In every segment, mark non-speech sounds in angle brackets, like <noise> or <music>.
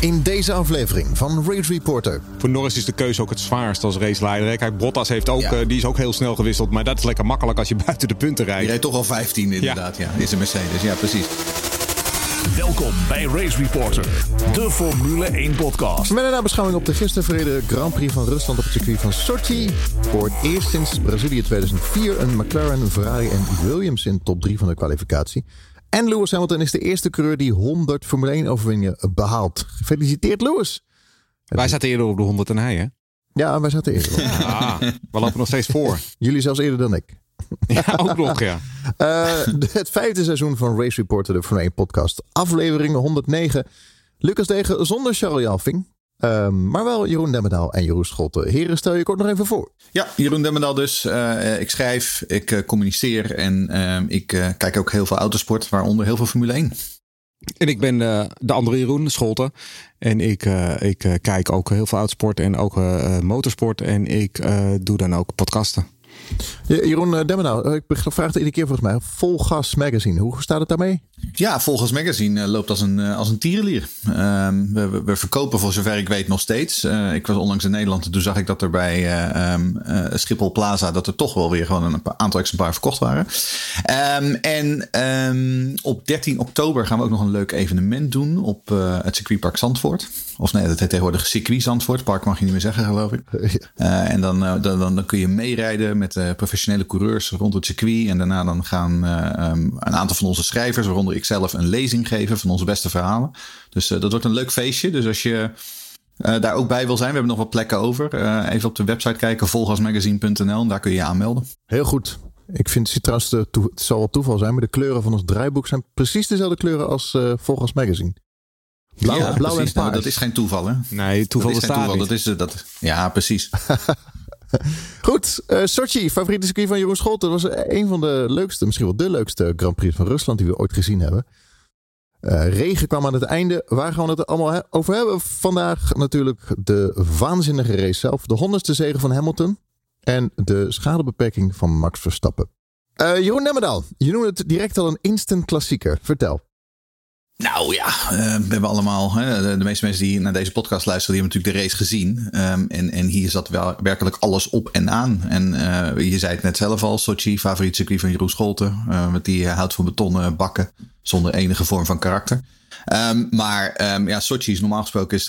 In deze aflevering van Race Reporter. Voor Norris is de keuze ook het zwaarst als raceleider. Kijk, Bottas heeft ook, ja. uh, die is ook heel snel gewisseld. Maar dat is lekker makkelijk als je <laughs> buiten de punten rijdt. Die rijdt toch al 15 inderdaad, ja. ja. Is een Mercedes, ja precies. Welkom bij Race Reporter, de Formule 1 podcast. Met een nabeschouwing op de gisteren verreden Grand Prix van Rusland op het circuit van Sochi. Voor het eerst sinds Brazilië 2004 een McLaren, een Ferrari en Williams in top 3 van de kwalificatie. En Lewis Hamilton is de eerste coureur die 100 Formule 1 overwinningen behaalt. Gefeliciteerd Lewis. Wij zaten eerder op de 100 en hij hè? Ja, wij zaten eerder. Ja, <laughs> we lopen nog steeds voor. <laughs> Jullie zelfs eerder dan ik. Ja, ook nog, ja. Uh, <laughs> het vijfde seizoen van Race Reporter, de Formule 1 podcast. Aflevering 109. Lucas Degen zonder Charles Jalving. Uh, maar wel Jeroen Demmendaal en Jeroen Scholte. Heren, stel je kort nog even voor. Ja, Jeroen Demmendaal dus. Uh, ik schrijf, ik uh, communiceer en ehm, ik kijk ook heel veel autosport, waaronder heel veel Formule 1. En ik ben de andere Jeroen Scholte. En ik, ik kijk ook heel veel autosport en ook motorsport. En ik doe dan ook podcasten. Jeroen Demmenau, ik vraag het iedere keer volgens mij. Volgas Magazine, hoe staat het daarmee? Ja, Volgas Magazine loopt als een, als een tierenlier. Uh, we, we, verkopen voor zover ik weet nog steeds. Uh, ik was onlangs in Nederland en toen zag ik dat er bij uh, um, Schiphol Plaza... dat er toch wel weer gewoon een aantal exemplaren verkocht waren. Um, en um, op 13 oktober gaan we ook nog een leuk evenement doen... op het circuitpark Zandvoort. Of nee, dat heet tegenwoordig circuit Zandvoort. Park mag je niet meer zeggen, geloof ik. <laughs> En dan, dan, dan, dan, kun je meerijden met professionele coureurs rond het circuit. En daarna dan gaan een aantal van onze schrijvers... waaronder ik zelf een lezing geven van onze beste verhalen. Dus uh, dat wordt een leuk feestje. Dus als je uh, daar ook bij wil zijn, we hebben nog wat plekken over. Uh, even op de website kijken, volgasmagazine.nl. En daar kun je je aanmelden. Heel goed. Ik vind het trouwens, de het zal wel toeval zijn, maar de kleuren van ons draaiboek zijn precies dezelfde kleuren als uh, Volgas Magazine. Blauw, ja, blauw en paars. dat is geen toeval, hè? Nee, toeval dat is geen toeval. Dat is dat. Ja, precies. <laughs> Goed, uh, Sochi, favoriete circuit van Jeroen Scholten. Dat was een van de leukste, misschien wel de leukste Grand Prix van Rusland die we ooit gezien hebben. Uh, regen kwam aan het einde. Waar gaan we het allemaal over hebben? Vandaag natuurlijk de waanzinnige race zelf. De honderdste zegen van Hamilton. En de schadebeperking van Max Verstappen. Uh, Jeroen Nemmerdaal, je noemde het direct al een instant klassieker. Vertel. Nou ja, uh, we hebben allemaal, hè, de, meeste mensen die naar deze podcast luisteren, die hebben natuurlijk de race gezien. Um, en, en hier zat wel werkelijk alles op en aan. En uh, je zei het net zelf al, Sochi, favoriet circuit van Jeroen Scholten. Met die houdt van betonnen bakken zonder enige vorm van karakter. Um, maar um, ja, Sochi is normaal gesproken.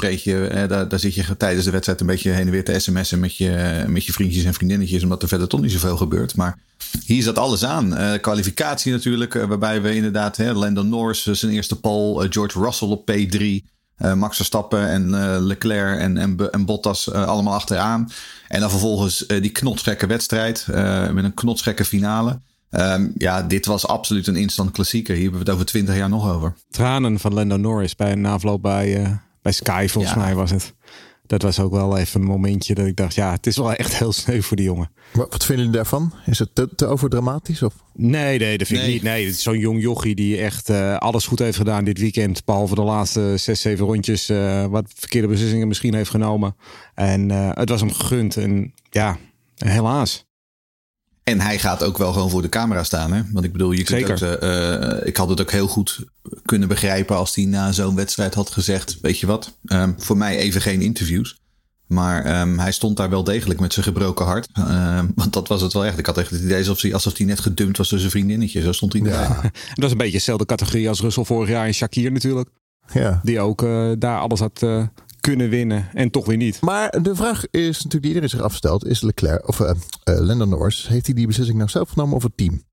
Eh, daar, daar zit je tijdens de wedstrijd een beetje heen en weer te sms'en met je, met je vriendjes en vriendinnetjes. Omdat er verder toch niet zoveel gebeurt. Maar hier zat alles aan. Uh, kwalificatie natuurlijk. Uh, waarbij we inderdaad hè, Norris zijn eerste pole. George Russell op P3. Max Verstappen en Leclerc en, en, en Bottas allemaal achteraan. En dan vervolgens die knotsgekke wedstrijd. met een knotsgekke finale. Um, ja, dit was absoluut een instant klassieker. Hier hebben we het over twintig jaar nog over. Tranen van Lando Norris bij een afloop bij, uh, bij Sky, volgens mij was het. Dat was ook wel even een momentje dat ik dacht, ja, het is wel echt heel sneu voor die jongen. Wat, wat vinden jullie daarvan? Is het te, te overdramatisch? Of? Nee, nee, dat vind nee. ik niet. Nee, het is zo'n jong jochie die echt uh, alles goed heeft gedaan dit weekend. Behalve de laatste zes, zeven rondjes uh, wat verkeerde beslissingen misschien heeft genomen. En het was hem gegund. En ja, helaas. En hij gaat ook wel gewoon voor de camera staan. Hè? Want ik bedoel, je kunt ook, uh, ik had het ook heel goed kunnen begrijpen als hij na zo'n wedstrijd had gezegd: Weet je wat, um, voor mij even geen interviews. Maar um, hij stond daar wel degelijk met zijn gebroken hart. Um, want dat was het wel echt. Ik had echt het idee alsof hij, alsof hij net gedumpt was door zijn vriendinnetje. Zo stond hij daar. Ja. <laughs> dat is een beetje dezelfde categorie als Russell vorig jaar en Shakir natuurlijk. Ja. Die ook uh, daar alles had uh, kunnen winnen en toch weer niet. Maar de vraag is natuurlijk die iedereen zich afstelt. Is Leclerc of uh, uh, Landon Norris, heeft hij die beslissing nou zelf genomen of het team?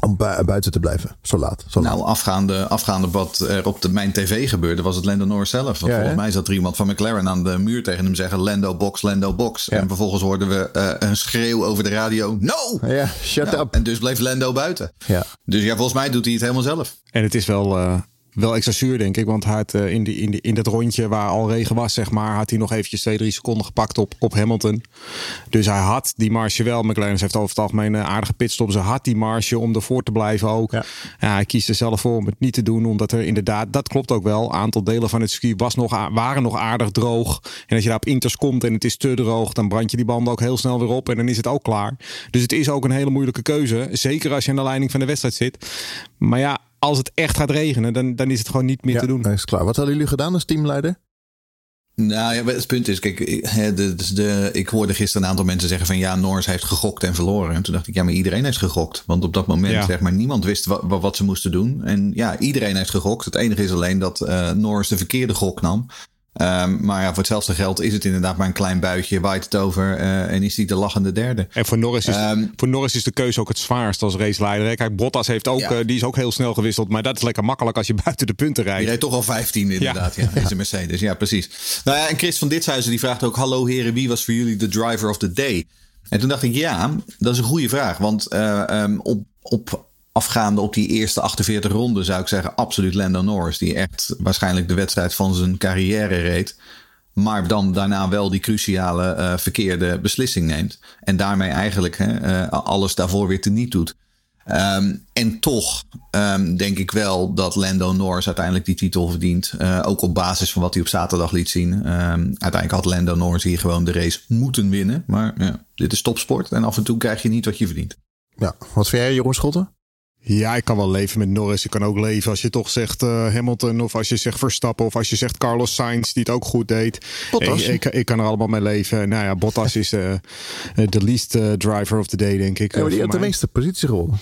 Om bu buiten te blijven, zo laat. Zo nou, afgaande, afgaande wat er op de, mijn tv gebeurde, was het Lando Norris zelf. Want ja, volgens mij zat er iemand van McLaren aan de muur tegen hem zeggen: Lando box, Lando box. Ja. En vervolgens hoorden we uh, een schreeuw over de radio: No! Ja, shut ja, up. En dus bleef Lando buiten. Ja. Dus ja, volgens mij doet hij het helemaal zelf. En het is wel. Wel extra zuur, denk ik. Want hij had uh, in, die, in, die, in dat rondje waar al regen was, zeg maar, had hij nog eventjes twee, drie seconden gepakt op, op Hamilton. Dus hij had die marge wel. McLaren heeft over het algemeen een aardige pitstop. Ze had die marge om ervoor te blijven ook. Ja. ja. hij kiest er zelf voor om het niet te doen. Omdat er inderdaad, dat klopt ook wel. Een aantal delen van het circuit was nog, waren nog aardig droog. En als je daar op inters komt en het is te droog, dan brand je die banden ook heel snel weer op. En dan is het ook klaar. Dus het is ook een hele moeilijke keuze. Zeker als je aan de leiding van de wedstrijd zit. Maar ja, als het echt gaat regenen, dan, dan is het gewoon niet meer ja, te doen. Dat is klaar. Wat hadden jullie gedaan als teamleider? Nou ja, het punt is, kijk, ik, de, de, ik hoorde gisteren een aantal mensen zeggen van ja, Norris heeft gegokt en verloren. En toen dacht ik, ja, maar iedereen heeft gegokt. Want op dat moment, zeg maar, niemand wist wat, wat, ze moesten doen. En ja, iedereen heeft gegokt. Het enige is alleen dat uh, Norris de verkeerde gok nam. Um, maar ja, voor hetzelfde geld is het inderdaad maar een klein buitje, waait het over uh, en is hij de lachende derde. En voor Norris, is, um, voor Norris is de keuze ook het zwaarst als raceleider. Kijk, Bottas heeft ook, ja. uh, die is ook heel snel gewisseld, maar dat is lekker makkelijk als je <laughs> buiten de punten rijdt. Die rijdt toch al 15 inderdaad, ja, ja een Mercedes. Ja, precies. Nou ja, en Chris van Ditshuizen die vraagt ook, hallo heren, wie was voor jullie de driver of the day? En toen dacht ik, ja, dat is een goede vraag, want uh, um, op, op afgaande op die eerste 48 ronden zou ik zeggen absoluut Lando Norris. Die echt waarschijnlijk de wedstrijd van zijn carrière reed. Maar dan daarna wel die cruciale uh, verkeerde beslissing neemt. En daarmee eigenlijk hè, uh, alles daarvoor weer teniet doet. Um, en toch um, denk ik wel dat Lando Norris uiteindelijk die titel verdient. Uh, ook op basis van wat hij op zaterdag liet zien. Um, uiteindelijk had Lando Norris hier gewoon de race moeten winnen. Maar ja, dit is topsport. En af en toe krijg je niet wat je verdient. Ja, wat vind jij Jeroen Schotten? Ja, ik kan wel leven met Norris. Ik kan ook leven als je toch zegt uh, Hamilton of als je zegt Verstappen of als je zegt Carlos Sainz die het ook goed deed. Bottas. Ik, ik, ik kan er allemaal mee leven. Nou ja, Bottas is uh, de least uh, driver of the day, denk ik. Ja, maar die had de meeste positie gewonnen.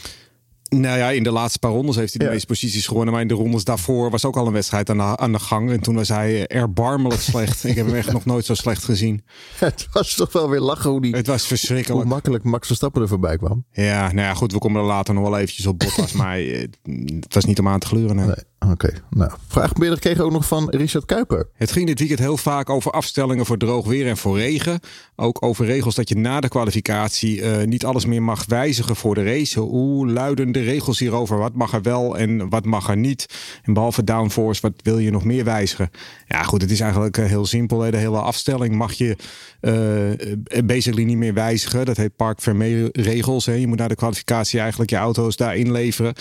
Nou ja, in de laatste paar rondes heeft hij de ja. meeste posities gewonnen. Maar in de rondes daarvoor was ook al een wedstrijd aan de, aan de gang. En toen was hij erbarmelijk slecht. ik heb hem echt nog nooit zo slecht gezien. <laughs> Het was toch wel weer lachen hoe die... Het was verschrikkelijk. Hoe makkelijk Max Verstappen er voorbij kwam. Ja, nou ja, goed. We komen er later nog wel eventjes op Bottas. <laughs> maar het was niet om aan te gluren. Nee. Oké, okay. nou. Vraag kregen ook nog van Richard Kuiper. Het ging dit weekend heel vaak over afstellingen voor droog weer en voor regen. Ook over regels dat je na de kwalificatie uh, niet alles meer mag wijzigen voor de race. Hoe luiden de regels hierover? Wat mag er wel en wat mag er niet? En behalve downforce, wat wil je nog meer wijzigen? Ja goed, het is eigenlijk heel simpel. De hele afstelling mag je uh, basically niet meer wijzigen. Dat heet Park Vermeer regels. Hè. Je moet na de kwalificatie eigenlijk je auto's daarin leveren.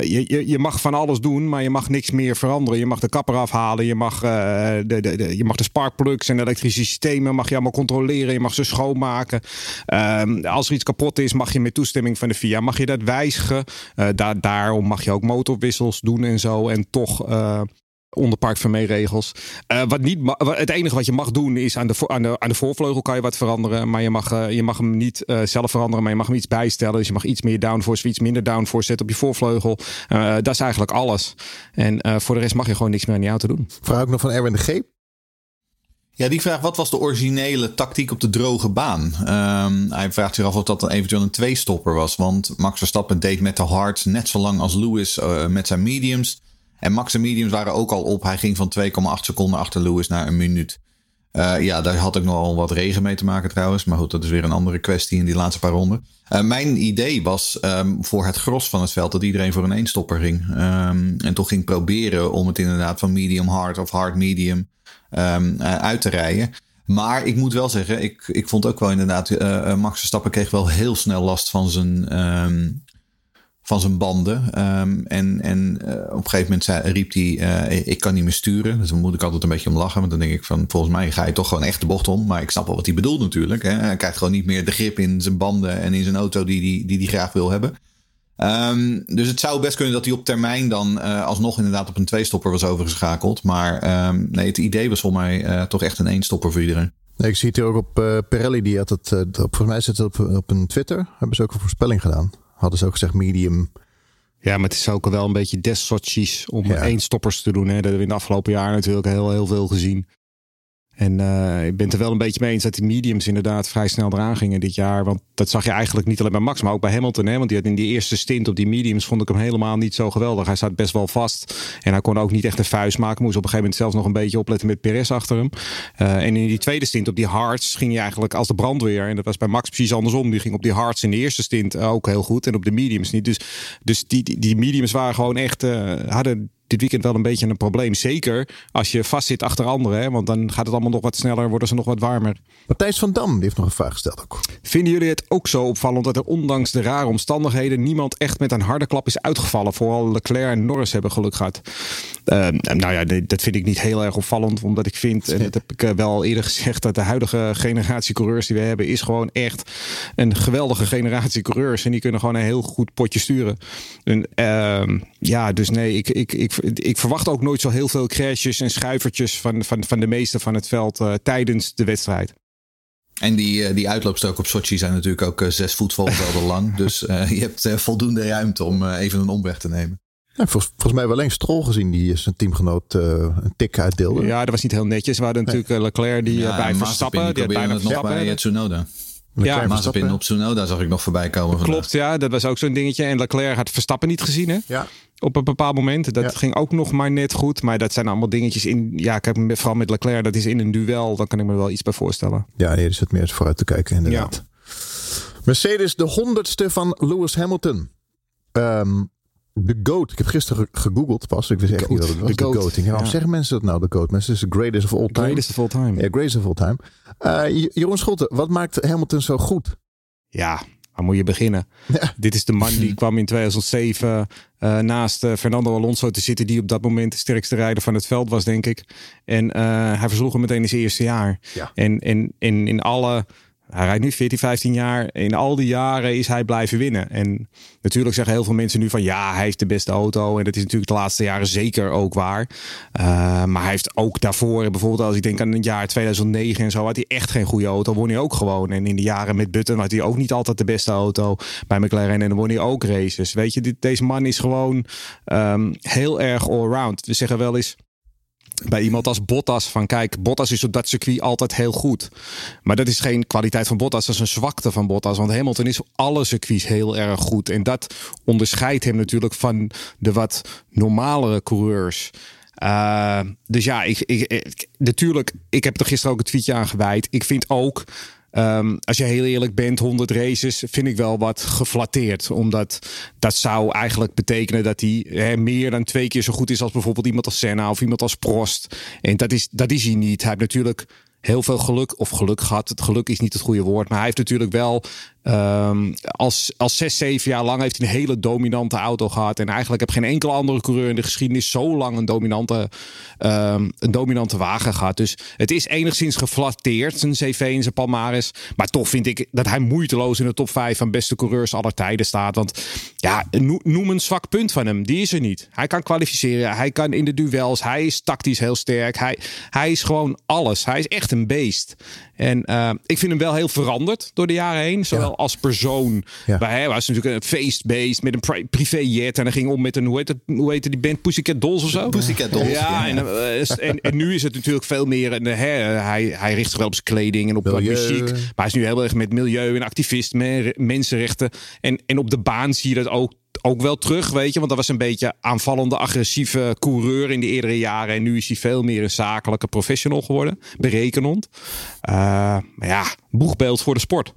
Je, je, je mag van alles doen, maar je mag niks meer veranderen. Je mag de kapper afhalen. Je mag, uh, de, de, de, je mag de sparkplugs en elektrische systemen mag je allemaal controleren. Je mag ze schoonmaken. Uh, als er iets kapot is, mag je met toestemming van de FIA mag je dat wijzigen. Daar, daarom mag je ook motorwissels doen en zo. En toch uh, onder Park Vermee regels. Uh, wat niet, het enige wat je mag doen is aan de, aan, de, aan de voorvleugel kan je wat veranderen. Maar je mag, uh, je mag hem niet uh, zelf veranderen, maar je mag hem iets bijstellen. Dus je mag iets meer downforce, iets minder downforce zetten op je voorvleugel. dat is eigenlijk alles. En voor de rest mag je gewoon niks meer aan die auto doen. Vraag ook nog van Erwin de G. Ja, die vraagt wat was de originele tactiek op de droge baan? Um, hij vraagt zich af of dat dan eventueel een tweestopper was. Want Max Verstappen deed met de hards net zo lang als Lewis met zijn mediums. En max en mediums waren ook al op. Hij ging van 2,8 seconden achter Lewis naar een minuut. Uh, ja, daar had ik nogal wat regen mee te maken trouwens. Maar goed, dat is weer een andere kwestie in die laatste paar ronden. Uh, mijn idee was um, voor het gros van het veld dat iedereen voor een eenstopper ging. Um, en toch ging proberen om het inderdaad van medium hard of hard medium um, uh, uit te rijden. Maar ik moet wel zeggen, ik, ik vond ook wel inderdaad, Max Verstappen kreeg wel heel snel last van zijn van zijn banden. Um, en en uh, op een gegeven moment zei, riep hij, uh, ik kan niet meer sturen. Dus dan moet ik altijd een beetje om lachen. Want dan denk ik van, volgens mij ga je toch gewoon echt de bocht om. Maar ik snap wel wat hij bedoelt natuurlijk. Hè. Hij krijgt gewoon niet meer de grip in zijn banden en in zijn auto die hij die, die graag wil hebben. Um, dus het zou best kunnen dat hij op termijn dan uh, alsnog inderdaad op een tweestopper was overgeschakeld. Maar um, nee, het idee was volgens mij toch echt een eenstopper voor iedereen. Nee, ik zie het hier ook op Pirelli. Die had het, volgens mij zit het op, op een Twitter. Hebben ze ook een voorspelling gedaan hadden ze ook gezegd medium. Ja, maar het is ook wel een beetje des om ja. één stoppers te doen. Hè. Dat hebben we in de afgelopen jaar natuurlijk heel, heel veel gezien. En uh, ik ben het er wel een beetje mee eens dat die mediums inderdaad vrij snel eraan gingen dit jaar. Want dat zag je eigenlijk niet alleen bij Max, maar ook bij Hamilton. Hè? Want die had in die eerste stint op die mediums vond ik hem helemaal niet zo geweldig. Hij staat best wel vast. En hij kon ook niet echt een vuist maken. Moest op een gegeven moment zelfs nog een beetje opletten met Perez achter hem. Uh, en in die tweede stint op die hards ging je eigenlijk als de brandweer. En dat was bij Max precies andersom. Die ging op die hards in de eerste stint ook heel goed. En op de mediums niet. Dus, dus die, die, mediums waren gewoon echt, uh, hadden dit weekend wel een beetje een probleem. Zeker als je vastzit achter anderen. Hè? Want dan gaat het allemaal nog wat sneller, worden ze nog wat warmer. Matthijs van Dam heeft nog een vraag gesteld ook. Vinden jullie het ook zo opvallend dat er ondanks de rare omstandigheden niemand echt met een harde klap is uitgevallen? Vooral Leclerc en Norris hebben geluk gehad. Uh, nou ja, dat vind ik niet heel erg opvallend. Omdat ik vind, en dat heb ik wel eerder gezegd, dat de huidige generatie coureurs die we hebben, is gewoon echt een geweldige generatie coureurs. En die kunnen gewoon een heel goed potje sturen. En, uh, ja, dus nee, ik, ik, ik ik, ik verwacht ook nooit zo heel veel crashes en schuivertjes van, van, van de meeste van het veld uh, tijdens de wedstrijd. En die, uh, die uitloopstoken op Sochi zijn natuurlijk ook uh, zes voetbalvelden lang. <laughs> Dus je hebt voldoende ruimte om even een omweg te nemen. Ja, volgens, volgens mij wel alleen Strol gezien die zijn teamgenoot uh, een tik uitdeelde. Ja, dat was niet heel netjes. We hadden natuurlijk Leclerc die ja, bij Verstappen. Die, die had bijna het nog bij Tsunoda. Ja, Mazepin op Tsunoda zag ik nog voorbij komen. Klopt, ja. Dat was ook zo'n dingetje. En Leclerc had Verstappen niet gezien, hè? Ja. Op een bepaald moment. Dat ging ook nog maar net goed. Maar dat zijn allemaal dingetjes in... Ja, ik heb vooral met Leclerc. Dat is in een duel. Dan kan ik me wel iets bij voorstellen. Ja, nee, er zit meer vooruit te kijken inderdaad. Ja. Mercedes, de honderdste van Lewis Hamilton. Um, de GOAT. Ik heb gisteren gegoogeld pas. Ik wist echt niet wat het was. De GOAT. Waarom ja. zeggen mensen dat nou, de GOAT? Mensen is de greatest of all time. Greatest of all time. Ja, greatest of all time. Uh, Jeroen Schotten, wat maakt Hamilton zo goed? Ja, waar moet je beginnen? Ja. Dit is de man die <laughs> kwam in 2007 uh, naast uh, Fernando Alonso te zitten, die op dat moment de sterkste rijder van het veld was, denk ik. En uh, hij versloeg hem meteen in zijn eerste jaar. Ja. En, en, en in alle hij rijdt nu 14, 15 jaar. In al die jaren is hij blijven winnen. En natuurlijk zeggen heel veel mensen nu van ja, hij heeft de beste auto. En dat is natuurlijk de laatste jaren zeker ook waar. Uh, maar hij heeft ook daarvoor, bijvoorbeeld als ik denk aan het jaar 2009 en zo, had hij echt geen goede auto. Won hij ook gewoon. En in de jaren met Button had hij ook niet altijd de beste auto bij McLaren. En dan won hij ook races. Weet je, dit, deze man is gewoon um, heel erg allround. We zeggen wel eens bij iemand als Bottas van kijk, Bottas is op dat circuit altijd heel goed. Maar dat is geen kwaliteit van Bottas, dat is een zwakte van Bottas. Want Hamilton is op alle circuits heel erg goed. En dat onderscheidt hem natuurlijk van de wat normalere coureurs. Uh, dus ja, ik, ik, natuurlijk, ik heb er gisteren ook een tweetje aan gewijd. Ik vind ook Um, als je heel eerlijk bent, 100 races vind ik wel wat geflatteerd. Omdat dat zou eigenlijk betekenen dat hij meer dan twee keer zo goed is als bijvoorbeeld iemand als Senna of iemand als Prost. En dat is, dat is hij niet. Hij heeft natuurlijk heel veel geluk, of geluk gehad. Het geluk is niet het goede woord, maar hij heeft natuurlijk wel um, als, als zes, zeven jaar lang heeft hij een hele dominante auto gehad. En eigenlijk heb geen enkele andere coureur in de geschiedenis zo lang een dominante, um, een dominante wagen gehad. Dus het is enigszins geflatteerd, zijn CV en zijn palmares. Maar toch vind ik dat hij moeiteloos in de top 5 van beste coureurs aller tijden staat. Want ja, noem een zwak punt van hem. Die is er niet. Hij kan kwalificeren, hij kan in de duels, hij is tactisch heel sterk. Hij, hij is gewoon alles. Hij is echt een beest. En uh, ik vind hem wel heel veranderd door de jaren heen. Zowel als persoon. Ja. Bij hij was natuurlijk een feestbeest met een privéjet. En hij ging om met een, hoe heet, het, hoe heet die band? Pussycat Dolls of zo? Pussycat Dolls. Ja, En, uh, en, en, nu is het natuurlijk veel meer... Een, hè, hij, hij richt zich wel op zijn kleding en op milieu. muziek. Maar hij is nu heel erg met milieu en activist, met mensenrechten. En, en op de baan zie je dat ook ook wel terug, weet je. Want dat was een beetje aanvallende, agressieve coureur in de eerdere jaren. En nu is hij veel meer een zakelijke professional geworden. Berekenend. Uh, maar ja, boegbeeld voor de sport.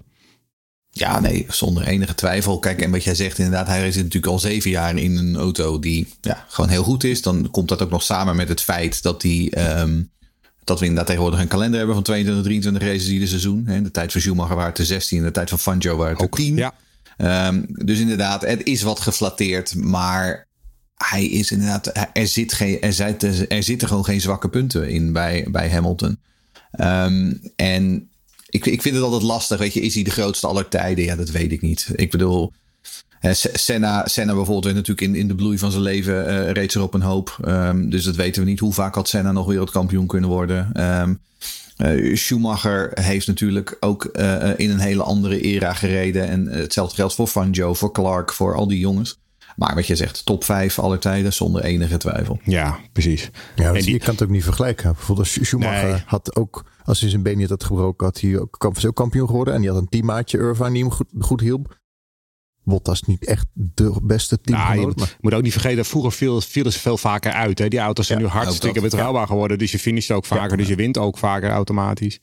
Ja, nee, zonder enige twijfel. Kijk, en wat jij zegt, inderdaad, hij is natuurlijk al zeven jaar in een auto die ja, gewoon heel goed is. Dan komt dat ook nog samen met het feit dat hij. Um, dat we inderdaad tegenwoordig een kalender hebben van 22, 23 races ieder seizoen. De tijd van Schumacher waren het 16, de tijd van Fangio waren het 10. Ja. Um, dus inderdaad, het is wat geflatteerd, maar hij is inderdaad, er, zit geen, er, zit, er zitten gewoon geen zwakke punten in bij, bij Hamilton. Um, en ik, ik vind het altijd lastig, weet je, is hij de grootste aller tijden? Ja, dat weet ik niet. Ik bedoel, Senna, Senna bijvoorbeeld werd natuurlijk in, in de bloei van zijn leven uh, reeds er op een hoop. Um, dus dat weten we niet. Hoe vaak had Senna nog wereldkampioen kunnen worden? Um, uh, Schumacher heeft natuurlijk ook uh, in een hele andere era gereden. En hetzelfde geldt voor Fangio, voor Clark, voor al die jongens. Maar wat je zegt, top 5 aller tijden zonder enige twijfel. Ja, precies. Ja, en die... je kan het ook niet vergelijken. Bijvoorbeeld Schumacher nee. had ook, als hij zijn been niet had gebroken, had hij ook, ook kampioen geworden. En die had een teammaatje Irvine die hem goed, goed hielp. Bottas niet echt de beste team. Nou, je maar... moet ook niet vergeten, vroeger viel, vielen ze veel vaker uit. Hè? Die auto's zijn ja, nu hartstikke betrouwbaar ja. geworden. Dus je finisht ook vaker. Ja, dus je wint ook vaker automatisch.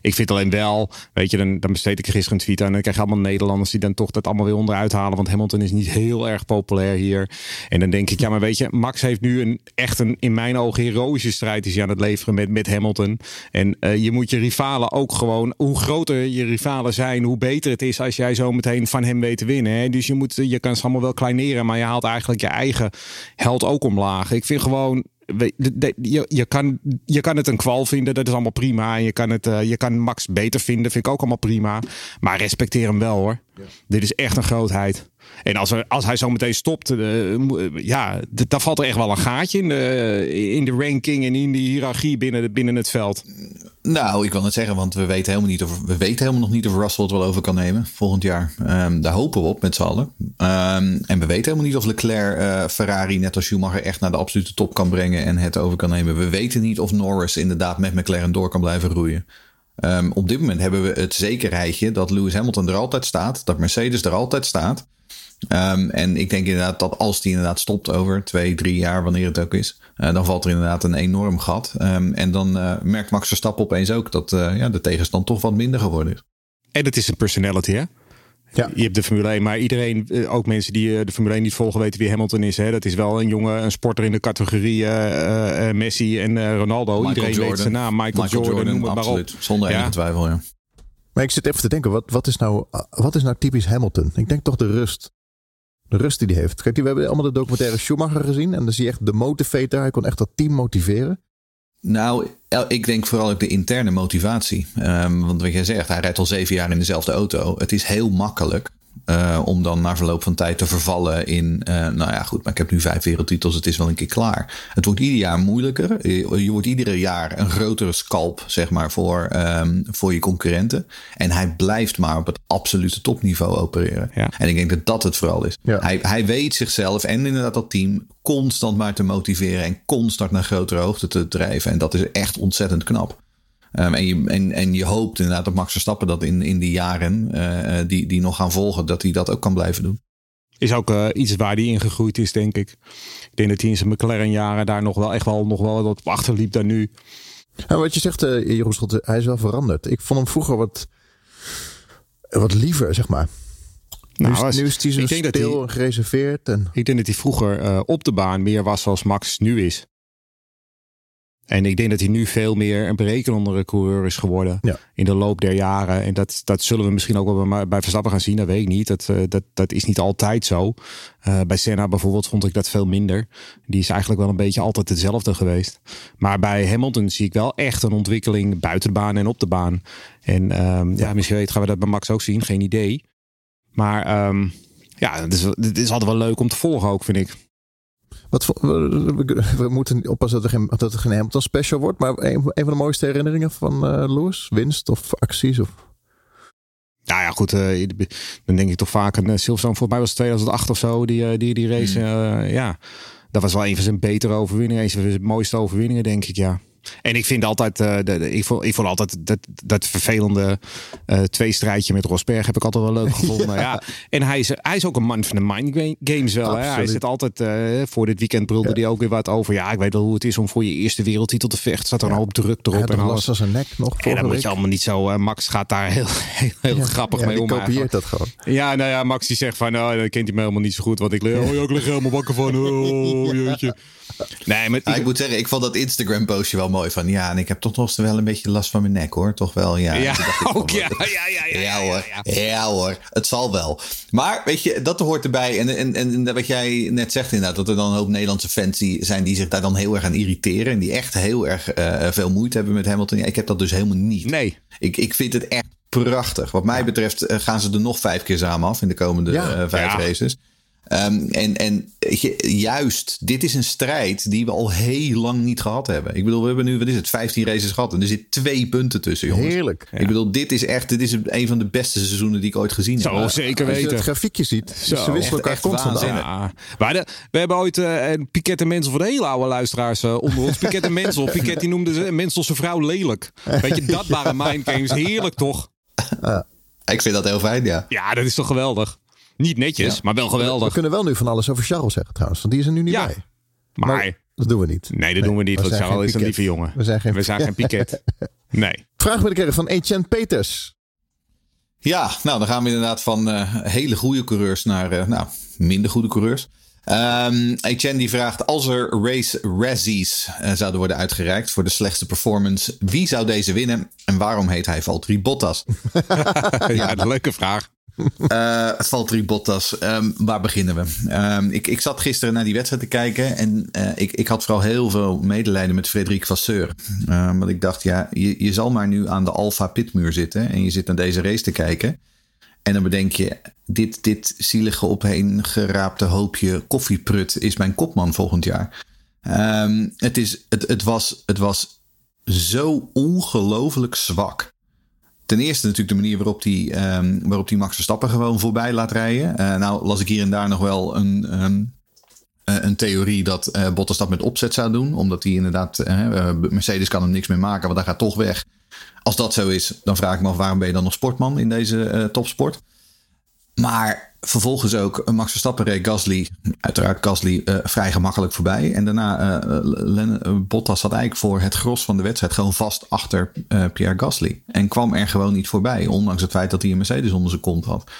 Ik vind alleen wel, weet je, dan, dan besteed ik gisteren een tweet aan. En dan krijg je allemaal Nederlanders die dan toch dat allemaal weer onderuit halen. Want Hamilton is niet heel erg populair hier. En dan denk ik, ja, maar weet je, Max heeft nu een echt een, in mijn ogen, heroïsche strijd is hij aan het leveren met, met Hamilton. En uh, je moet je rivalen ook gewoon, hoe groter je rivalen zijn, hoe beter het is als jij zo meteen van hem weet te winnen. Hè? Dus je, moet, je kan ze allemaal wel kleineren, maar je haalt eigenlijk je eigen held ook omlaag. Ik vind gewoon, je, je, kan, je kan het een kwal vinden, dat is allemaal prima. En je kan, het, eh, je kan Max beter vinden, vind ik ook allemaal prima. Maar respecteer hem wel hoor. Dit is echt een grootheid. En als, als hij zo meteen stopt, eh, eh, ja, d- dan valt er echt wel een gaatje in de, in de ranking en in de hiërarchie binnen, binnen het veld. Nou, ik wil het zeggen, want we weten helemaal, niet of, we weten helemaal nog niet of Russell het wel over kan nemen volgend jaar. Ehm, daar hopen we op met z'n allen. Ehm, en we weten helemaal niet of Leclerc eh, Ferrari net als Schumacher echt naar de absolute top kan brengen en het over kan nemen. We weten niet of Norris inderdaad met McLaren door kan blijven roeien. Ehm, op dit moment hebben we het zekerheidje dat Lewis Hamilton er altijd staat, dat Mercedes er altijd staat. Ehm, en ik denk inderdaad dat als die inderdaad stopt over twee, drie jaar, wanneer het ook is, eh, dan valt er inderdaad een enorm gat. Ehm, en dan eh, merkt Max Verstappen opeens ook dat eh, ja, de tegenstand toch wat minder geworden is. En het is een personality, hè? Ja. Je hebt de Formule 1, maar iedereen, ook mensen die eh, de Formule 1 niet volgen, weten wie Hamilton is. Hè? Dat is wel een jongen, een sporter in de categorie eh, eh, eh, Messi en eh, Ronaldo. iedereen weet zijn naam. Michael, Jordan, noem het maar absoluut. op. Zonder enige Ja. twijfel, ja. Maar ik zit even te denken, wat, wat, is nou, wat is nou typisch Hamilton? Ik denk toch de rust. De rust die hij heeft. Kijk, we hebben allemaal de documentaire Schumacher gezien. En dan zie je echt de motivator. Hij kon echt dat team motiveren. Nou, ik denk vooral ook de interne motivatie. Ehm, want wat jij zegt, hij rijdt al zeven jaar in dezelfde auto. Het is heel makkelijk eh, om dan na verloop van tijd te vervallen in... eh, nou ja, goed, maar ik heb nu vijf wereldtitels, het is wel een keer klaar. Het wordt ieder jaar moeilijker. Je, je wordt ieder jaar een grotere scalp, zeg maar, voor, ehm, voor je concurrenten. En hij blijft maar op het absolute topniveau opereren. Ja. En ik denk dat dat het vooral is. Ja. Hij, hij weet zichzelf en inderdaad dat team constant maar te motiveren en constant naar grotere hoogte te drijven. En dat is echt ontzettend knap. Ehm, en, je, en, en je hoopt inderdaad dat Max Verstappen dat in, in die jaren eh, die, die nog gaan volgen, dat hij dat ook kan blijven doen. Is ook eh, iets waar hij ingegroeid is, denk ik. Ik denk dat hij in zijn McLaren-jaren daar nog wel echt wel, nog wel wat achterliep dan nu. En wat je zegt, eh Jeroen Schotten, hij is wel veranderd. Ik vond hem vroeger wat, wat liever, zeg maar. Nou, nu, was- nu is hij zo ik denk dat stil hij- en gereserveerd. En, Ik denk dat hij vroeger eh, op de baan meer was zoals Max nu is. En ik denk dat hij nu veel meer een berekenendere coureur is geworden Ja. in de loop der jaren. En dat, dat zullen we misschien ook wel bij, bij Verstappen gaan zien, dat weet ik niet. Dat, eh, dat, dat is niet altijd zo. Eh, bij Senna bijvoorbeeld vond ik dat veel minder. Die is eigenlijk wel een beetje altijd hetzelfde geweest. Maar bij Hamilton zie ik wel echt een ontwikkeling buiten de baan en op de baan. En ehm, ja, misschien weet, gaan we dat bij Max ook zien, geen idee. Maar ehm, ja, het is, het is altijd wel leuk om te volgen ook, vind ik. Wat, we, moeten oppassen dat er geen, dat er geen Hamilton special wordt. Maar een, een van de mooiste herinneringen van Lewis? Winst of acties? Of... Nou ja, goed. eh, dan denk ik toch vaak een eh, Silverstone. Volgens mij was het 2008 of zo. Die, die, die race. eh, ja, dat was wel een van zijn betere overwinningen. Een van zijn mooiste overwinningen, denk ik. Ja. En ik vind altijd, eh, de, de- ik, vond, ik vond altijd dat, dat vervelende eh tweestrijdje met Rosberg heb ik altijd wel leuk <laughs> gevonden. ja. En hij is, hij is ook een man van de mind ga- games wel. Hè? Hij zit altijd, eh, voor dit weekend brulde Ja. hij ook weer wat over. Ja, ik weet wel hoe het is om voor je eerste wereldtitel te vechten. Zat er een hoop druk Hij erop had en alles. last van zijn nek nog En vorige dan moet week. je allemaal niet zo. eh, Max gaat daar heel, <laughs> heel, heel grappig Ja, mee die om. kopieert eigenlijk. dat gewoon. Ja, nou ja, Max die zegt van, nou, dat kent hij me helemaal niet zo goed. Want ik, oh, ja, ik lig helemaal wakker van, oh, <laughs> jeetje. Nee, maar Ja, ik moet zeggen, ik vond dat Instagram postje wel mooi van ja, en ik heb toch nog wel een beetje last van mijn nek hoor. Toch wel, ja. ja, ik ook ja, ja, ja, ja, Ja, hoor, ja. hoor, het zal wel. Maar weet je, dat hoort erbij. En, en, en wat jij net zegt inderdaad, dat er dan een hoop Nederlandse fans die zijn die zich daar dan heel erg aan irriteren. En die echt heel erg eh, veel moeite hebben met Hamilton. Ja, ik heb dat dus helemaal niet. Nee, Ik, ik vind het echt prachtig. Wat mij betreft eh, gaan ze er nog vijf keer samen af in de komende eh, vijf Ja. races. Ehm, en en weet je, juist, dit is een strijd die we al heel lang niet gehad hebben. Ik bedoel, we hebben nu, wat is het, 15 races gehad. En er zit twee punten tussen, jongens. Heerlijk. Ik bedoel, dit is echt, dit is een van de beste seizoenen die ik ooit gezien zo heb. zeker Als je weten. het grafiekje ziet, Zo. ze wisselen elkaar Echt constant. Ja. Maar de, we hebben ooit eh, een Piket en Mensel voor de hele oude luisteraars eh, onder ons. Piket en Mensel. <laughs> Piket die noemde ze Mensel zijn vrouw lelijk. Weet je, dat waren mindgames. Heerlijk toch? Ik vind dat heel fijn, ja. Ja, dat is toch geweldig? Niet netjes, Ja. maar wel We geweldig. kunnen wel nu van alles over Charles zeggen trouwens, want die is er nu niet Ja. bij. Maar, Maar dat doen we niet. nee, dat doen we niet. we Want Charles is een lieve jongen. We zijn geen, We zijn geen Piket. <laughs> Nee. Vraag ben ik er van Etienne Peters. Ja, nou dan gaan we inderdaad van eh, hele goede coureurs naar eh, nou, minder goede coureurs. Ehm Etienne die vraagt, als er race Razzies eh, zouden worden uitgereikt voor de slechtste performance, wie zou deze winnen en waarom heet hij Valtteri Bottas? <laughs> <laughs> Ja, een leuke vraag. Uh, <laughs> Valtteri Bottas, um, waar beginnen we? Um, ik, ik zat gisteren naar die wedstrijd te kijken en uh, ik, ik had vooral heel veel medelijden met Frederik Vasseur. Um, want ik dacht, ja, je, je zal maar nu aan de Alfa pitmuur zitten en je zit naar deze race te kijken. En dan bedenk je, dit, dit zielige opeen geraapte hoopje koffieprut is mijn kopman volgend jaar. het, is, het, het, was, het was zo ongelooflijk zwak. Ten eerste natuurlijk de manier waarop die, um, waarop die Max Verstappen gewoon voorbij laat rijden. Uh, nou las ik hier en daar nog wel een, um, uh, een theorie dat uh, Bottas dat met opzet zou doen. Omdat hij inderdaad, Mercedes kan hem niks meer maken, want hij gaat toch weg. Als dat zo is, dan vraag ik me af waarom ben je dan nog sportman in deze topsport. Maar vervolgens ook Max Verstappen reed Gasly, uiteraard Gasly, uh, vrij gemakkelijk voorbij. En daarna uh, Bottas zat eigenlijk voor het gros van de wedstrijd gewoon vast achter uh, Pierre Gasly. En kwam er gewoon niet voorbij, ondanks het feit dat hij een Mercedes onder zijn kont had.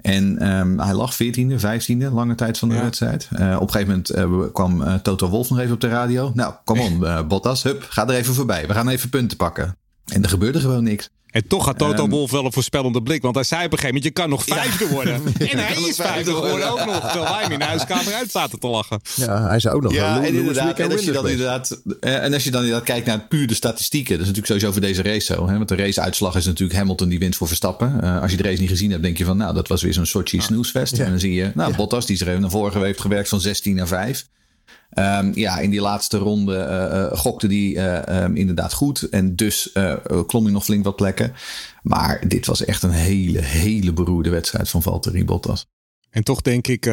En um, hij lag 14e, 15e, lange tijd van de ja. wedstrijd. Uh, op een gegeven moment uh, kwam uh, Toto Wolf nog even op de radio. Nou, kom <laughs> on, Bottas, hup, ga er even voorbij. We gaan even punten pakken. En er gebeurde gewoon niks. En toch had Toto um, Wolff wel een voorspellende blik. Want hij zei op een gegeven moment, je kan nog vijfde worden. Ja. <laughs> En hij is vijfde geworden ook nog. Terwijl wij hem in de huiskamer uit zaten te lachen. Ja, hij zei ook nog. Ja, en, inderdaad, en, als je dan inderdaad, en als je dan inderdaad kijkt naar puur de statistieken. Dat is natuurlijk sowieso voor deze race zo. Hè? Want de raceuitslag is natuurlijk Hamilton die wint voor Verstappen. Uh, als je de race niet gezien hebt, denk je van, nou, dat was weer zo'n Sochi snoesfest. Ja. En dan zie je, nou, Bottas, die is er even naar voren heeft gewerkt van 16 naar 5. Um, ja, in die laatste ronde uh, uh, gokte die uh, um, inderdaad goed. En dus klom hij nog flink wat plekken. Maar dit was echt een hele, hele beroerde wedstrijd van Valtteri Bottas. En toch denk ik,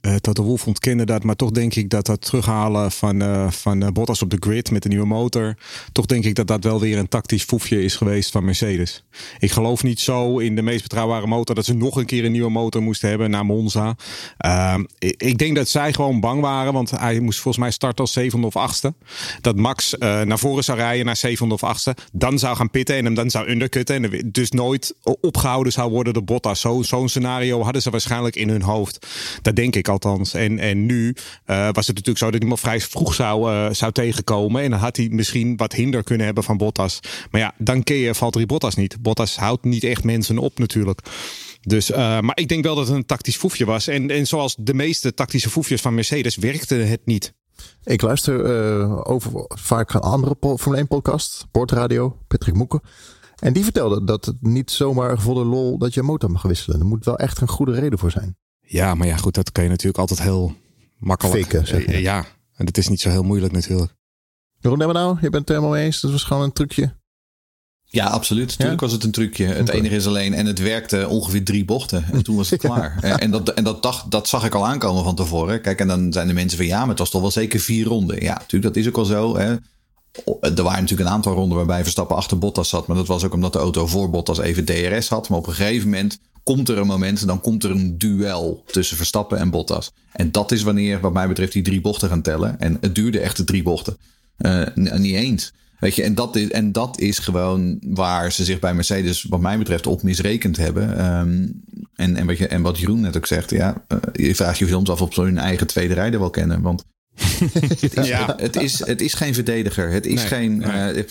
uh, Toto Wolff ontkende dat, maar toch denk ik dat dat terughalen van, uh, van uh, Bottas op de grid met de nieuwe motor, toch denk ik dat dat wel weer een tactisch foefje is geweest van Mercedes. Ik geloof niet zo in de meest betrouwbare motor dat ze nog een keer een nieuwe motor moesten hebben naar Monza. Ehm, ik, denk dat zij gewoon bang waren, want hij moest volgens mij starten als zevende of achtste. Dat Max naar voren zou rijden naar zevende of achtste, dan zou gaan pitten en hem dan zou undercutten en dus nooit opgehouden zou worden door Bottas. Zo'n zo scenario hadden ze waarschijnlijk in hun hoofd. Dat denk ik althans. En, en nu uh, was het natuurlijk zo dat hij maar vrij vroeg zou, uh, zou tegenkomen. En dan had hij misschien wat hinder kunnen hebben van Bottas. Maar ja, dan ken je Valtteri Bottas niet. Bottas houdt niet echt mensen op natuurlijk. Dus, uh, maar ik denk wel dat het een tactisch foefje was. En, en zoals de meeste tactische foefjes van Mercedes werkte het niet. Ik luister over vaak een andere Formule 1 podcast, Portradio, Patrick Moeken. En die vertelde dat het niet zomaar voor de lol dat je motor mag wisselen. Er moet wel echt een goede reden voor zijn. Ja, maar ja, goed, dat kan je natuurlijk altijd heel makkelijk. Faken, zeg je. Ja, en dat is niet zo heel moeilijk natuurlijk. Jeroen nou, je bent het helemaal eens. Dat was gewoon een trucje. Ja, absoluut. Natuurlijk ja? was het een trucje. Het okay. enige is alleen, en het werkte ongeveer drie bochten. En toen was het <laughs> klaar. ja. En, dat, en dat, dacht, dat zag ik al aankomen van tevoren. Kijk, en dan zijn de mensen van ja, maar het was toch wel zeker vier ronden. Ja, natuurlijk, dat is ook al zo. Hè. Er waren natuurlijk een aantal ronden waarbij Verstappen achter Bottas zat. Maar dat was ook omdat de auto voor Bottas even DRS had. Maar op een gegeven moment komt er een moment, dan komt er een duel tussen Verstappen en Bottas. En dat is wanneer, wat mij betreft, die drie bochten gaan tellen. En het duurde echt de drie bochten. Uh, niet eens. Weet je, en dat, is, en dat is gewoon waar ze zich bij Mercedes, wat mij betreft, op misrekend hebben. Um, en, en, wat je, en wat Jeroen net ook zegt, ja, uh, je vraagt je soms af of ze hun eigen tweede rijder wel kennen. Want het, is, ja. het, het, is, het is geen verdediger. Het is nee, geen. Nee. Uh,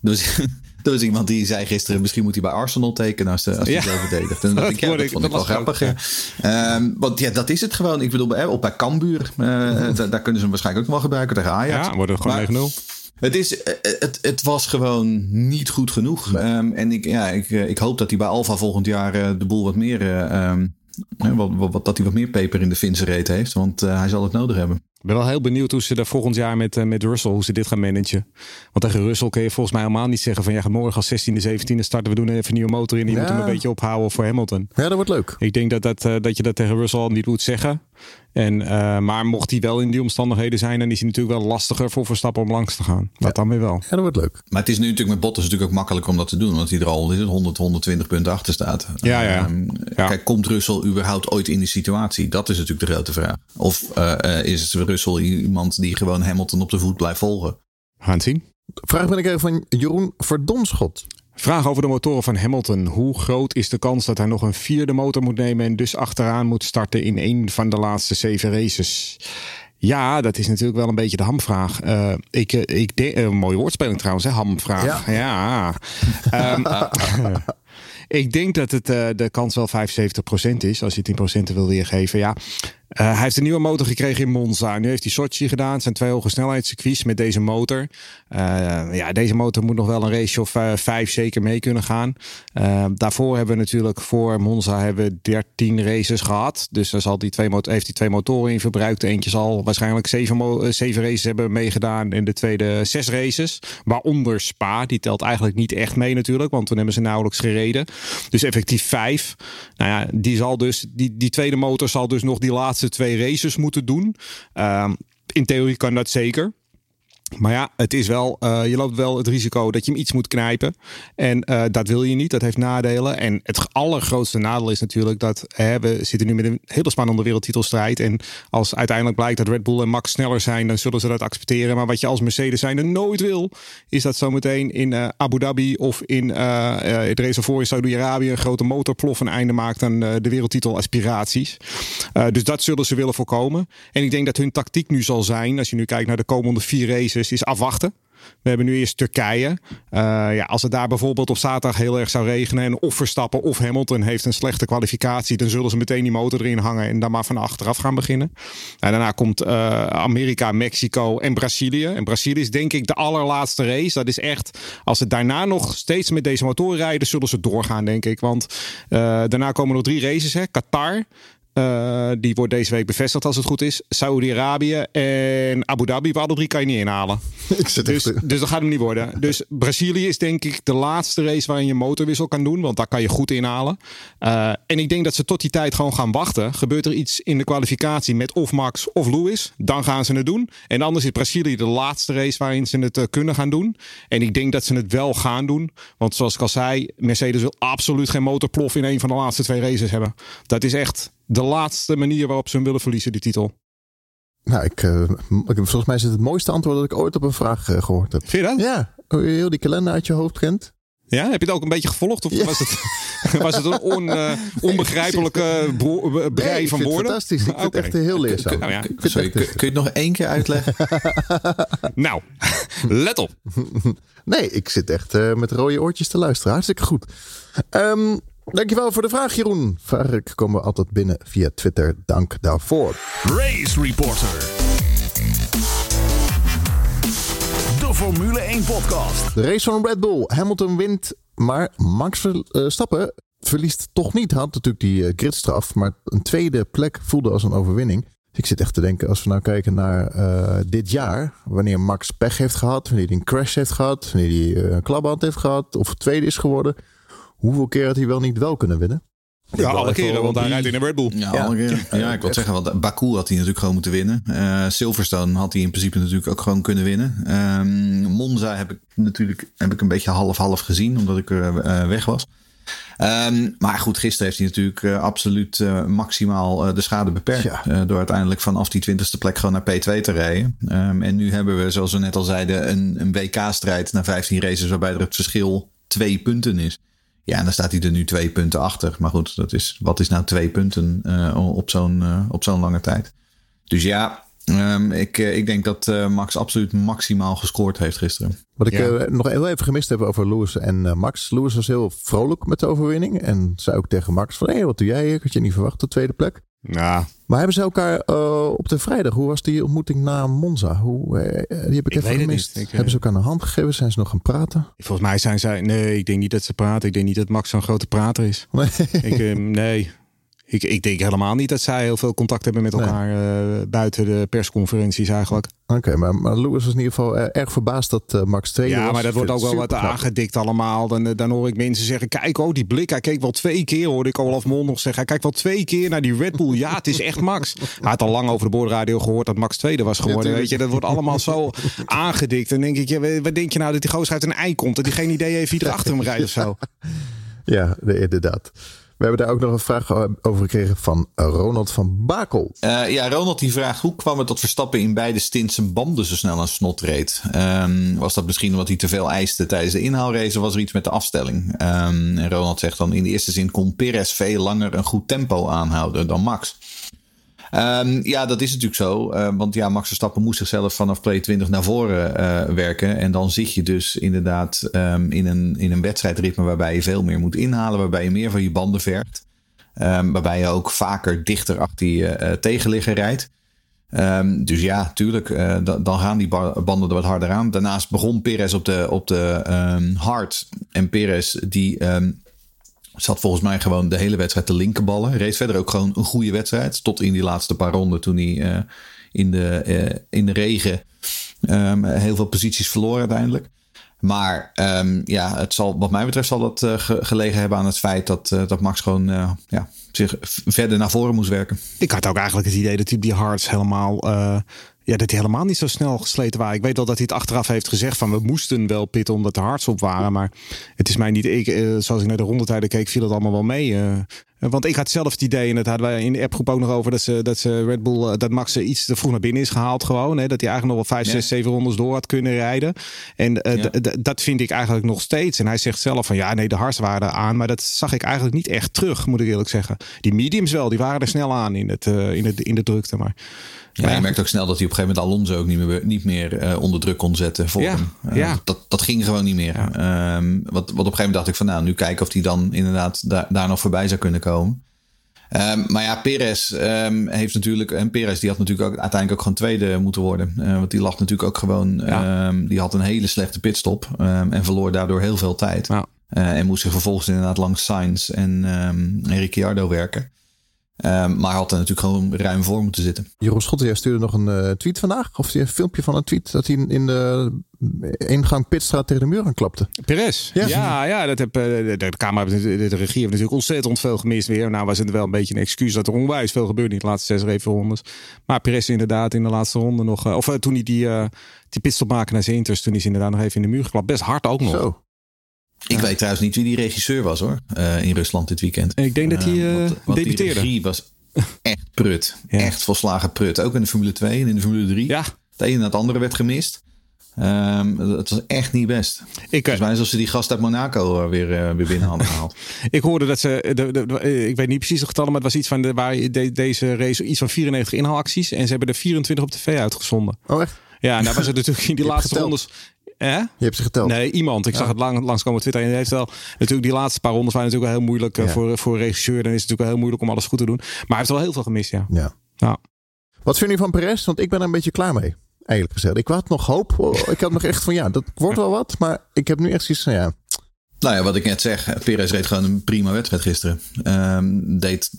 dus, <laughs> er was iemand die zei gisteren, misschien moet hij bij Arsenal tekenen als, als hij ja. zo verdedigt. En dat, dat, ik, ja, dat ik, vond dat ik wel grappig. Ja. Um, want ja, dat is het gewoon. Ik bedoel, op bij Cambuur, <laughs> uh, daar, daar kunnen ze hem waarschijnlijk ook wel gebruiken tegen Ajax. Ja, worden gewoon 9-0. Het, is, het, het was gewoon niet goed genoeg. Um, en ik, ja, ik, ik hoop dat hij bij Alfa volgend jaar uh, de boel wat meer... Um, wat, wat, dat hij wat meer peper in de Finse reet heeft. Want uh, hij zal het nodig hebben. Ik ben wel heel benieuwd hoe ze daar volgend jaar met, uh, met Russell, hoe ze dit gaan managen. Want tegen Russell kun je volgens mij helemaal niet zeggen van ja, morgen als 16e, 17e starten we doen even een nieuwe motor in. Die ja. moet hem een beetje ophouden voor Hamilton. Ja, dat wordt leuk. Ik denk dat, dat, uh, dat je dat tegen Russell niet moet zeggen. En, uh, maar mocht hij wel in die omstandigheden zijn, dan is hij natuurlijk wel lastiger voor Verstappen om langs te gaan. Dat ja. dan weer wel. Ja, dat wordt leuk. Maar het is nu natuurlijk met Bottas natuurlijk ook makkelijk om dat te doen. Want hij er al 100, 120 punten achter staat. Ja, ja. Um, ja. Kijk, komt Russell überhaupt ooit in die situatie? Dat is natuurlijk de grote vraag. Of uh, is Russell iemand die gewoon Hamilton op de voet blijft volgen? Gaan zien. Vraag ben ik even van Jeroen Verdonschot. Vraag over de motoren van Hamilton. Hoe groot is de kans dat hij nog een vierde motor moet nemen en dus achteraan moet starten in een van de laatste zeven races? Ja, dat is natuurlijk wel een beetje de hamvraag. Uh, ik, ik de, uh, mooie woordspeling trouwens, hè? Hamvraag. Ja. ja. um, <laughs> Ik denk dat het, uh, de kans wel 75% is, als je 10% wil weergeven. Ja, uh, hij heeft een nieuwe motor gekregen in Monza. Nu heeft hij Sochi gedaan. Het zijn twee hoge snelheidscircuits met deze motor. Uh, ja, deze motor moet nog wel een race of uh, vijf zeker mee kunnen gaan. daarvoor hebben we natuurlijk voor Monza hebben we 13 races gehad. Dus dan zal die twee heeft hij twee motoren in verbruikt. Eentje zal waarschijnlijk zeven, zeven races hebben meegedaan. En de tweede zes races. Waaronder Spa. Die telt eigenlijk niet echt mee natuurlijk. Want toen hebben ze nauwelijks gereden. Dus effectief vijf. Nou ja, die, zal dus, die, die tweede motor zal dus nog die laatste laatste twee races moeten doen. Uh, in theorie kan dat zeker. Maar ja, het is wel, uh, je loopt wel het risico dat je hem iets moet knijpen. En uh, dat wil je niet. Dat heeft nadelen. En het allergrootste nadeel is natuurlijk dat hè, we zitten nu met een hele spannende wereldtitelstrijd. En als uiteindelijk blijkt dat Red Bull en Max sneller zijn, dan zullen ze dat accepteren. Maar wat je als Mercedes zijn nooit wil, is dat zometeen in uh, Abu Dhabi of in het reservoir in Saudi-Arabië een grote motorplof een einde maakt aan de wereldtitelaspiraties. dus dat zullen ze willen voorkomen. En ik denk dat hun tactiek nu zal zijn, als je nu kijkt naar de komende vier races is, is afwachten. We hebben nu eerst Turkije. Uh, ja, als het daar bijvoorbeeld op zaterdag heel erg zou regenen en of Verstappen of Hamilton heeft een slechte kwalificatie, dan zullen ze meteen die motor erin hangen en dan maar van achteraf gaan beginnen. En daarna komt uh, Amerika, Mexico en Brazilië. En Brazilië is denk ik de allerlaatste race. Dat is echt, als het daarna nog steeds met deze motoren rijden, zullen ze doorgaan, denk ik. Want uh, daarna komen nog drie races. Hè. Qatar, uh, die wordt deze week bevestigd als het goed is. Saudi-Arabië en Abu Dhabi. Alle drie kan je niet inhalen. <laughs> dus, dus dat gaat hem niet worden. <laughs> Dus Brazilië is denk ik de laatste race waarin je motorwissel kan doen. Want daar kan je goed inhalen. Uh, en ik denk dat ze tot die tijd gewoon gaan wachten. Gebeurt er iets in de kwalificatie met of Max of Lewis. Dan gaan ze het doen. En anders is Brazilië de laatste race waarin ze het uh, kunnen gaan doen. En ik denk dat ze het wel gaan doen. Want zoals ik al zei, Mercedes wil absoluut geen motorplof in een van de laatste twee races hebben. Dat is echt de laatste manier waarop ze hem willen verliezen, die titel? Nou, ik, uh, volgens mij is het het mooiste antwoord dat ik ooit op een vraag uh, gehoord heb. Vind je dat? Ja, hoe je heel die kalender uit je hoofd kent. Ja, heb je het ook een beetje gevolgd? Of ja. was, het, <laughs> was het een on, <laughs> uh, onbegrijpelijke brei nee, van woorden? fantastisch. Ik vind het echt heel leerzaam. Nou ja. Sorry, kun, kun, je het nog één keer uitleggen? <laughs> nou, let op. nee, ik zit echt uh, met rode oortjes te luisteren. Hartstikke goed. Um, Dankjewel voor de vraag, Jeroen. Vragen komen altijd binnen via Twitter. Dank daarvoor. Race Reporter. De Formule 1 podcast. De race van Red Bull. Hamilton wint, maar Max Verstappen verliest toch niet. Had natuurlijk die uh, gridstraf, maar een tweede plek voelde als een overwinning. Ik zit echt te denken, als we nou kijken naar uh, dit jaar, wanneer Max pech heeft gehad, wanneer hij een crash heeft gehad, wanneer hij een klapband heeft gehad of tweede is geworden hoeveel keer had hij wel niet wel kunnen winnen? Ja, alle keren, want hij rijdt in een Red Bull. Ja, alle keren. Ja, ik wil zeggen, want Baku had hij natuurlijk gewoon moeten winnen. Uh, Silverstone had hij in principe natuurlijk ook gewoon kunnen winnen. Um, Monza heb ik natuurlijk heb ik een beetje half-half gezien, omdat ik er uh, weg was. Um, maar goed, gisteren heeft hij natuurlijk uh, absoluut uh, maximaal uh, de schade beperkt. Ja. door uiteindelijk vanaf die twintigste plek gewoon naar P2 te rijden. Um, en nu hebben we, zoals we net al zeiden, een, een WK-strijd na 15 races waarbij er het verschil twee punten is. Ja, en dan staat hij er nu twee punten achter. Maar goed, dat is, wat is nou twee punten uh, op zo'n uh, op zo'n lange tijd? Dus ja, um, ik, ik denk dat uh, Max absoluut maximaal gescoord heeft gisteren. Wat ik ja. nog heel even gemist heb over Lewis en Max. Lewis was heel vrolijk met de overwinning. En zei ook tegen Max van, hé, hey, wat doe jij hier? Ik had je niet verwacht, de tweede plek. Ja. Maar hebben ze elkaar uh, op de vrijdag, hoe was die ontmoeting na Monza? Hoe, uh, die heb ik, ik even gemist. Ik, hebben ze elkaar een hand gegeven? Zijn ze nog gaan praten? Volgens mij zijn zij, nee, ik denk niet dat ze praten. Ik denk niet dat Max zo'n grote prater is. Nee. Ik, nee. Ik, ik denk helemaal niet dat zij heel veel contact hebben met elkaar nee. uh, buiten de persconferenties eigenlijk. Oké, okay, maar, maar Lewis was in ieder geval erg verbaasd dat uh, Max tweede ja, was. Maar dat wordt ook wel wat aangedikt allemaal. Dan, dan hoor ik mensen zeggen, kijk oh die blik. Hij keek wel twee keer, hoorde ik Olaf Mol nog zeggen. Hij kijkt wel twee keer naar die Red Bull. Ja, het is echt Max. Hij had al lang over de boordradio gehoord dat Max tweede was geworden. Ja, weet je, dat wordt allemaal zo <laughs> aangedikt. Dan denk ik, ja, wat denk je nou dat die gozer uit een ei komt? Dat hij geen idee heeft wie er achter hem rijdt of zo? Ja, inderdaad. We hebben daar ook nog een vraag over gekregen van Ronald van Bakel. Uh, ja, Ronald die vraagt hoe kwam het tot Verstappen in beide stints zijn banden zo snel aan snot reed? Um, was dat misschien omdat hij te veel eiste tijdens de inhaalrace of was er iets met de afstelling? Um, en Ronald zegt dan in de eerste zin kon Perez veel langer een goed tempo aanhouden dan Max. Um, ja, dat is natuurlijk zo. Uh, want ja, Max Verstappen moest zichzelf vanaf play 20 naar voren uh, werken. En dan zit je dus inderdaad um, in, een, in een wedstrijdritme waarbij je veel meer moet inhalen. Waarbij je meer van je banden vergt. Waarbij je ook vaker dichter achter je uh, tegenligger rijdt. dus ja, tuurlijk, dan gaan die banden er wat harder aan. Daarnaast begon Perez op de, op de hard. En Perez die Zat volgens mij gewoon de hele wedstrijd te linkerballen. Reed verder ook gewoon een goede wedstrijd. Tot in die laatste paar ronden toen hij uh, in, de, uh, in de regen um, heel veel posities verloor uiteindelijk. Maar um, ja, het zal, wat mij betreft zal dat uh, gelegen hebben aan het feit dat, dat Max gewoon ja, zich verder naar voren moest werken. Ik had ook eigenlijk het idee dat hij die hards helemaal ja, dat hij helemaal niet zo snel gesleten waren. Ik weet wel dat hij het achteraf heeft gezegd van we moesten wel pitten omdat de hards op waren. Maar het is mij niet, ik, uh, zoals ik naar de rondetijden keek, viel het allemaal wel mee. Uh, want ik had zelf het idee, en dat hadden wij in de appgroep ook nog over, dat ze, dat ze Red Bull, dat Max iets te vroeg naar binnen is gehaald gewoon. Hè, dat hij eigenlijk nog wel 5, 6, 7 rondes door had kunnen rijden. En uh, ja. dat vind ik eigenlijk nog steeds. En hij zegt zelf van ja, nee, de hards waren aan. Maar dat zag ik eigenlijk niet echt terug, moet ik eerlijk zeggen. Die mediums wel, die waren er snel aan in, het, in, het, in de drukte. Maar ja, je merkt ook snel dat hij op een gegeven moment Alonso ook niet meer, niet meer uh, onder druk kon zetten voor ja, hem. Uh, ja. dat, dat ging gewoon niet meer. Um, wat, wat op een gegeven moment dacht ik van nou, nu kijken of hij dan inderdaad daar, daar nog voorbij zou kunnen komen. Um, maar ja, Perez um, heeft natuurlijk. En Perez die had natuurlijk ook uiteindelijk ook gewoon tweede moeten worden. Uh, want die lag natuurlijk ook gewoon. Ja. die had een hele slechte pitstop. en verloor daardoor heel veel tijd. Ja. en moest zich vervolgens inderdaad langs Sainz en, en Ricciardo werken. Um, maar had er natuurlijk gewoon ruim voor moeten zitten. Jeroen Schotten, jij stuurde nog een uh, tweet vandaag. Of een filmpje van een tweet dat hij in de ingang Pitstraat tegen de muur aan klapte. Perez. Ja, ja, ja dat heb, de, de, camera, de, de, regie heeft natuurlijk ontzettend veel gemist weer. Nou was het wel een beetje een excuus dat er onwijs veel gebeurde in de laatste zes rondes. Maar Perez inderdaad in de laatste ronde nog... Uh, of uh, toen hij die, uh, die pitstop maakte naar zijn inters, toen is hij inderdaad nog even in de muur geklapt. Best hard ook nog. Zo. Ik weet trouwens niet wie die regisseur was hoor, uh, in Rusland dit weekend. Ik denk dat hij uh, want, want debuteerde. Die regie was <laughs> echt prut. ja. Echt volslagen prut. Ook in de Formule 2 en in de Formule 3. Ja. Het ene en het andere werd gemist. Um, het was echt niet best. Ik, Volgens mij alsof ze die gast uit Monaco weer, uh, weer binnen hadden gehaald. <laughs> ik hoorde dat ze, de, de, de, ik weet niet precies de getallen, maar het was iets van de, waar de, deze race iets van 94 inhaalacties en ze hebben er 24 op tv uitgezonden. Oh echt? Ja, en daar was het natuurlijk in die laatste geteld. rondes. Eh? Je hebt ze geteld. Nee, iemand. Ik Ja. zag het lang, langskomen op Twitter. En hij heeft wel natuurlijk die laatste paar rondes waren natuurlijk wel heel moeilijk eh, Ja. voor, voor een regisseur. Dan is het natuurlijk wel heel moeilijk om alles goed te doen. Maar hij heeft wel heel veel gemist, ja. Ja. Ja. Wat vind je van Perez? Want ik ben er een beetje klaar mee. Eigenlijk gezegd. Ik had nog hoop. Oh, Ik had nog echt van ja, dat wordt wel wat. Maar ik heb nu echt zoiets van ja. Nou ja, wat ik net zeg. Perez reed gewoon een prima wedstrijd gisteren. Ehm, deed,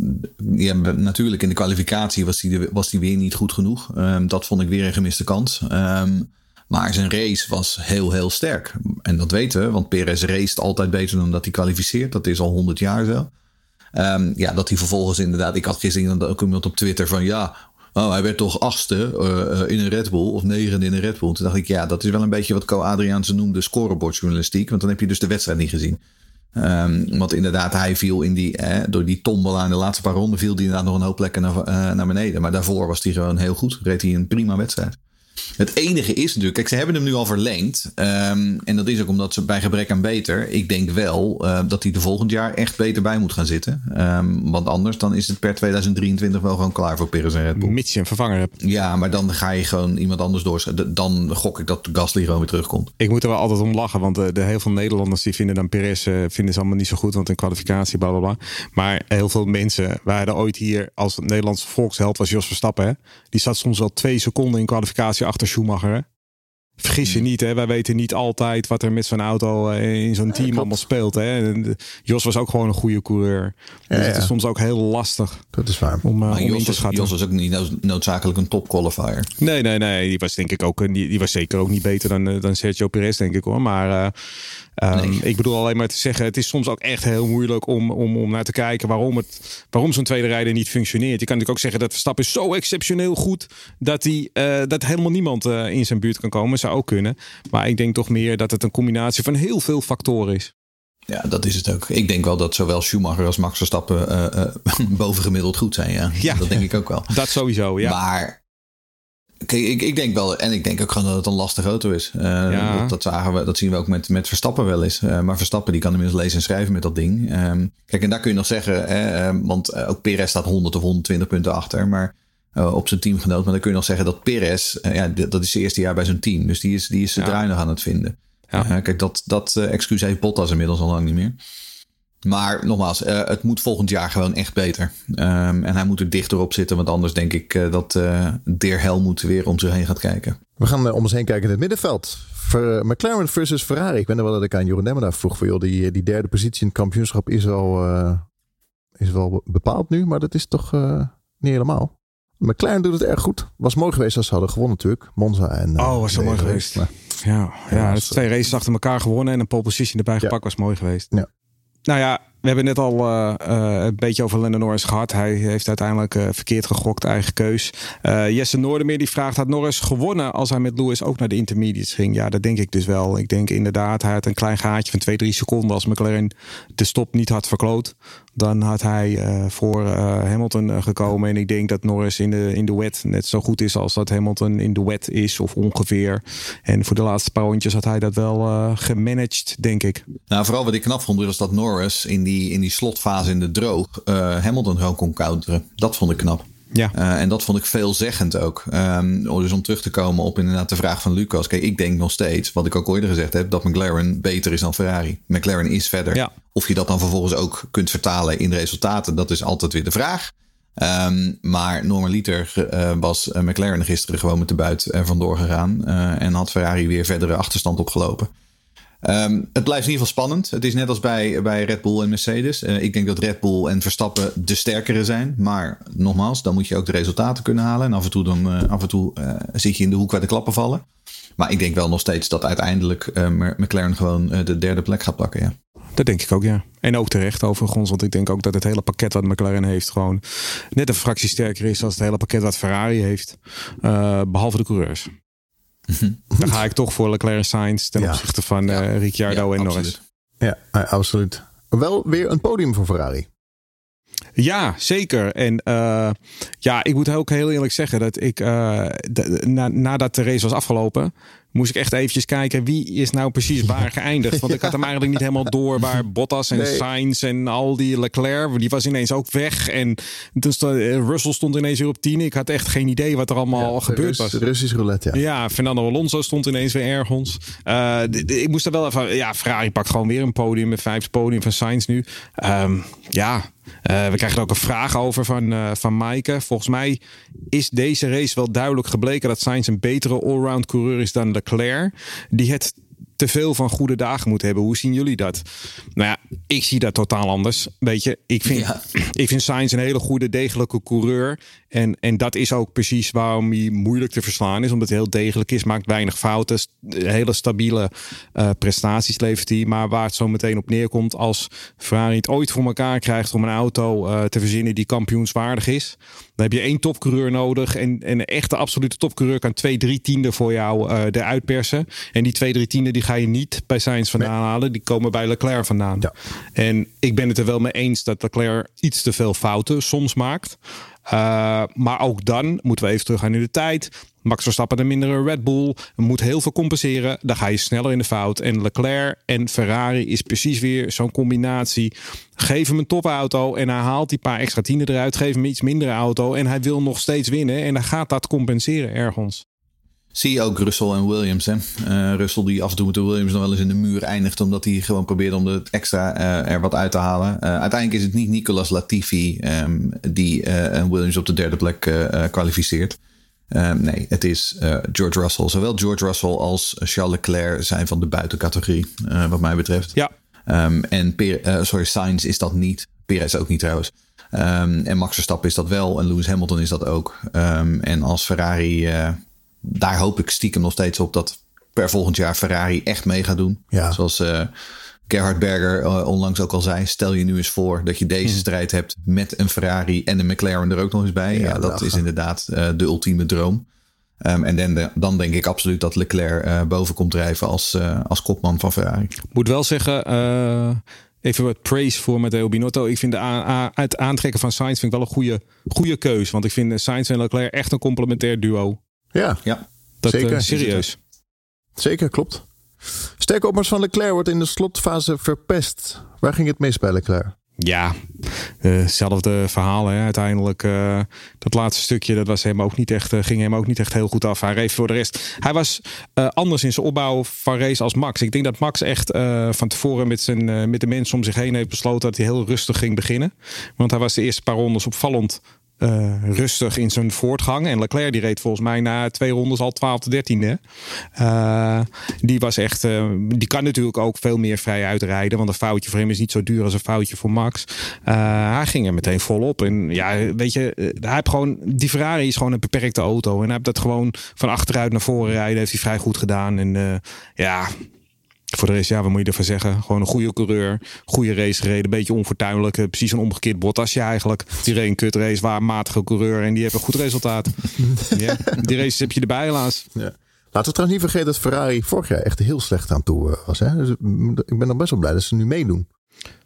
ja, natuurlijk in de kwalificatie was hij was die weer niet goed genoeg. Ehm, dat vond ik weer een gemiste kans. Ehm, maar zijn race was heel, heel sterk. En dat weten we, want Perez race altijd beter dan dat hij kwalificeert. Dat is al 100 jaar zo. Ehm, ja, dat hij vervolgens inderdaad... Ik had gisteren ook iemand op Twitter van... Ja, oh, hij werd toch achtste uh, uh, in een Red Bull of negende in een Red Bull. Toen dacht ik, ja, dat is wel een beetje wat Co Adriaanse noemde scorebordjournalistiek. Want dan heb je dus de wedstrijd niet gezien. Um, want inderdaad, hij viel in die, eh, door die tombel aan de laatste paar ronden... viel hij inderdaad nog een hoop plekken naar, uh, naar beneden. Maar daarvoor was hij gewoon heel goed. Reed hij een prima wedstrijd. Het enige is natuurlijk, kijk, ze hebben hem nu al verlengd. Um, en dat is ook omdat ze bij gebrek aan beter. Ik denk wel uh, dat hij er volgend jaar echt beter bij moet gaan zitten. Um, want anders dan is het per 2023 wel gewoon klaar voor Perez en Red Bull. Mits je een vervanger hebt. Ja, maar dan ga je gewoon iemand anders door. Dan gok ik dat Gasly gewoon weer terugkomt. Ik moet er wel altijd om lachen, want de, de heel veel Nederlanders die vinden dan Perez uh, vinden ze allemaal niet zo goed, want een kwalificatie, bla bla bla. Maar heel veel mensen, hadden ooit hier als Nederlandse volksheld was Jos Verstappen. Hè? Die zat soms wel twee seconden in kwalificatie achter Schumacher. Vergis je niet, hè? wij weten niet altijd wat er met zo'n auto uh, in zo'n team ja, allemaal speelt. Hè? En Jos was ook gewoon een goede coureur. Dus ja, ja. het is soms ook heel lastig. Dat is waar. Om, uh, maar om Jos, in te schatten. Jos was ook niet noodzakelijk een top qualifier. Nee, nee, nee. Die was denk ik ook. Die, die was zeker ook niet beter dan, dan Sergio Perez, denk ik hoor. Maar um, nee. ik bedoel alleen maar te zeggen, het is soms ook echt heel moeilijk om, om, om naar te kijken waarom, het, waarom zo'n tweede rijder niet functioneert. Je kan natuurlijk ook zeggen dat Verstappen is zo exceptioneel goed dat, hij, uh, dat helemaal niemand uh, in zijn buurt kan komen. Zou ook kunnen. Maar ik denk toch meer dat het een combinatie van heel veel factoren is. Ja, dat is het ook. Ik denk wel dat zowel Schumacher als Max Verstappen uh, uh, <laughs> bovengemiddeld goed zijn. Ja. ja, dat denk ik ook wel. Dat sowieso, ja. Maar kijk, ik, ik denk wel, en ik denk ook gewoon dat het een lastige auto is. Uh, ja. dat, dat, zagen we, dat zien we ook met, met Verstappen wel eens. Maar Verstappen die kan inmiddels lezen en schrijven met dat ding. Um, kijk, en daar kun je nog zeggen, hè, want ook Perez staat 100 of 120 punten achter. Maar op zijn teamgenoot. Maar dan kun je nog zeggen dat Perez, ja, dat is zijn eerste jaar bij zijn team. Dus die is, die is ja. nog aan het vinden. Ja. kijk, dat, dat excuus heeft Bottas inmiddels al lang niet meer. Maar nogmaals, uh, het moet volgend jaar gewoon echt beter. Um, en hij moet er dichter op zitten, want anders denk ik uh, dat uh, Deer Helmoet weer om zich heen gaat kijken. We gaan om ons heen kijken in het middenveld. Ver, McLaren versus Ferrari. Ik ben er wel dat ik aan Jeroen Demmer vroeg voor joh, die, die derde positie in het kampioenschap is al, is wel bepaald nu, maar dat is toch niet helemaal. McLaren doet het erg goed. Was mooi geweest als ze hadden gewonnen natuurlijk. Monza en... oh, was zo mooi geweest. Maar, ja, ja, ja was, twee races achter elkaar gewonnen en een pole position erbij ja. gepakt was mooi geweest. Ja. Nou ja, we hebben net al uh, uh, een beetje over Lennon Norris gehad. Hij heeft uiteindelijk uh, verkeerd gegokt, eigen keus. Jesse Noordermeer die vraagt, had Norris gewonnen als hij met Lewis ook naar de intermediates ging? Ja, dat denk ik dus wel. Ik denk inderdaad, hij had een klein gaatje van 2, 3 seconden als McLaren de stop niet had verkloot dan had hij voor Hamilton gekomen. En ik denk dat Norris in de, in de wet net zo goed is als dat Hamilton in de wet is, of ongeveer. En voor de laatste paar rondjes had hij dat wel gemanaged, denk ik. Nou, vooral wat ik knap vond, was dat Norris in die, in die slotfase in de droog Hamilton gewoon kon counteren. Dat vond ik knap. Ja. Uh, en dat vond ik veelzeggend ook. Um, dus om terug te komen op inderdaad de vraag van Lucas. Kijk, ik denk nog steeds, wat ik ook ooit gezegd heb, dat McLaren beter is dan Ferrari. McLaren is verder. Ja. Of je dat dan vervolgens ook kunt vertalen in resultaten, dat is altijd weer de vraag. Um, maar normaliter uh, was McLaren gisteren gewoon met de buit er vandoor gegaan. Uh, en had Ferrari weer verdere achterstand opgelopen. Um, het blijft in ieder geval spannend. Het is net als bij, bij Red Bull en Mercedes. Uh, ik denk dat Red Bull en Verstappen de sterkere zijn. Maar nogmaals, dan moet je ook de resultaten kunnen halen. En af en toe, dan, uh, af en toe uh, zit je in de hoek waar de klappen vallen. Maar ik denk wel nog steeds dat uiteindelijk McLaren gewoon de derde plek gaat pakken. Ja. Dat denk ik ook, ja. En ook terecht overigens, want ik denk ook dat het hele pakket wat McLaren heeft gewoon net een fractie sterker is dan het hele pakket wat Ferrari heeft. behalve de coureurs. Dan ga ik toch voor Leclerc Sainz ten opzichte van ja. uh, Ricciardo en Norris. Ja, absoluut. Wel weer een podium voor Ferrari. Ja, zeker. En uh, ja, ik moet ook heel eerlijk zeggen dat ik uh, na, nadat de race was afgelopen, moest ik echt eventjes kijken wie is nou precies <laughs> waar geëindigd. Want ik had hem eigenlijk niet helemaal door waar Bottas en nee. Sainz en al die Leclerc, die was ineens ook weg. En dus Russell stond ineens weer op 10. Ik had echt geen idee wat er allemaal ja, gebeurd was. Russisch roulette, ja. Ja, Fernando Alonso stond ineens weer ergens. Uh, ik moest er wel even, ja, Ferrari pakt gewoon weer een podium, met vijf podium van Sainz nu. Um, ja, uh, we krijgen er ook een vraag over van, uh, van Maaike. Volgens mij is deze race wel duidelijk gebleken dat Sainz een betere allround coureur is dan Leclerc. Die het te veel van goede dagen moet hebben. Hoe zien jullie dat? Nou ja, ik zie dat totaal anders. Weet je, ik vind, ja. ik vind Sainz een hele goede, degelijke coureur. En, en dat is ook precies waarom hij moeilijk te verslaan is. Omdat hij heel degelijk is, maakt weinig fouten. Hele stabiele uh, prestaties levert hij. Maar waar het zo meteen op neerkomt als Ferrari het ooit voor elkaar krijgt om een auto uh, te verzinnen die kampioenswaardig is. Dan heb je één topcoureur nodig. En, en een echte absolute topcoureur kan twee, drie tiende voor jou uh, eruit persen. En die twee, drie tiende die ga je niet bij Sainz vandaan nee. halen. Die komen bij Leclerc vandaan. Ja. En ik ben het er wel mee eens dat Leclerc iets te veel fouten soms maakt. Uh, maar ook dan moeten we even teruggaan in de tijd. Max Verstappen een mindere Red Bull. Moet heel veel compenseren. Dan ga je sneller in de fout. En Leclerc en Ferrari is precies weer zo'n combinatie. Geef hem een topauto en hij haalt die paar extra tienden eruit. Geef hem iets mindere auto en hij wil nog steeds winnen. En dan gaat dat compenseren ergens. Zie je ook Russell en Williams. Hè? Uh, Russell die af en toe met de Williams nog wel eens in de muur eindigt. Omdat hij gewoon probeert om het extra uh, er wat uit te halen. Uh, uiteindelijk is het niet Nicolas Latifi um, die Williams op de derde plek kwalificeert. Um, nee, het is George Russell. Zowel George Russell als Charles Leclerc zijn van de buitencategorie. wat mij betreft. Ja. Um, en per, sorry, Sainz is dat niet. Perez ook niet trouwens. en Max Verstappen is dat wel. En Lewis Hamilton is dat ook. en als Ferrari daar hoop ik stiekem nog steeds op dat per volgend jaar Ferrari echt mee gaat doen. Ja. Zoals uh, Gerhard Berger uh, onlangs ook al zei. Stel je nu eens voor dat je deze hmm. strijd hebt met een Ferrari en een McLaren er ook nog eens bij. Ja, ja dat is inderdaad uh, de ultieme droom. Um, en dan, dan, denk ik absoluut dat Leclerc boven komt drijven als, als kopman van Ferrari. Moet wel zeggen, even wat praise voor Matteo Binotto. Ik vind de het aantrekken van Sainz vind ik wel een goede, goede keus. Want ik vind Sainz en Leclerc echt een complementair duo. Ja, ja. Dat, zeker. Uh, serieus. Zeker, klopt. Sterke opmars van Leclerc wordt in de slotfase verpest. Waar ging het mis bij Leclerc? Ja, hetzelfde verhaal. Hè. Uiteindelijk, uh, dat laatste stukje, dat was hem ook niet echt, uh, ging hem ook niet echt heel goed af. Hij reed voor de rest. Hij was uh, anders in zijn opbouw van race als Max. Ik denk dat Max echt van tevoren met, zijn, met de mensen om zich heen heeft besloten dat hij heel rustig ging beginnen. Want hij was de eerste paar rondes opvallend uh, rustig in zijn voortgang. En Leclerc die reed volgens mij na twee rondes al 12 de 13e. Uh, die was echt. Uh, die kan natuurlijk ook veel meer vrij uitrijden. Want een foutje voor hem is niet zo duur als een foutje voor Max. hij ging er meteen volop. En ja, weet je, hij heeft gewoon. Die Ferrari is gewoon een beperkte auto. En hij heeft dat gewoon van achteruit naar voren rijden. Heeft hij vrij goed gedaan. En ja, voor de rest, ja, wat moet je ervan zeggen? Gewoon een goede coureur, goede race gereden, beetje onfortuinlijk. Eh, precies een omgekeerd Bottasje eigenlijk. Die reed een kut race, waar matige coureur en die heeft een goed resultaat. <laughs> ja, die races heb je erbij helaas. Ja. Laten we trouwens niet vergeten dat Ferrari vorig jaar echt heel slecht aan toe eh, was. Hè? Dus mm, ik ben dan best wel blij dat ze nu meedoen.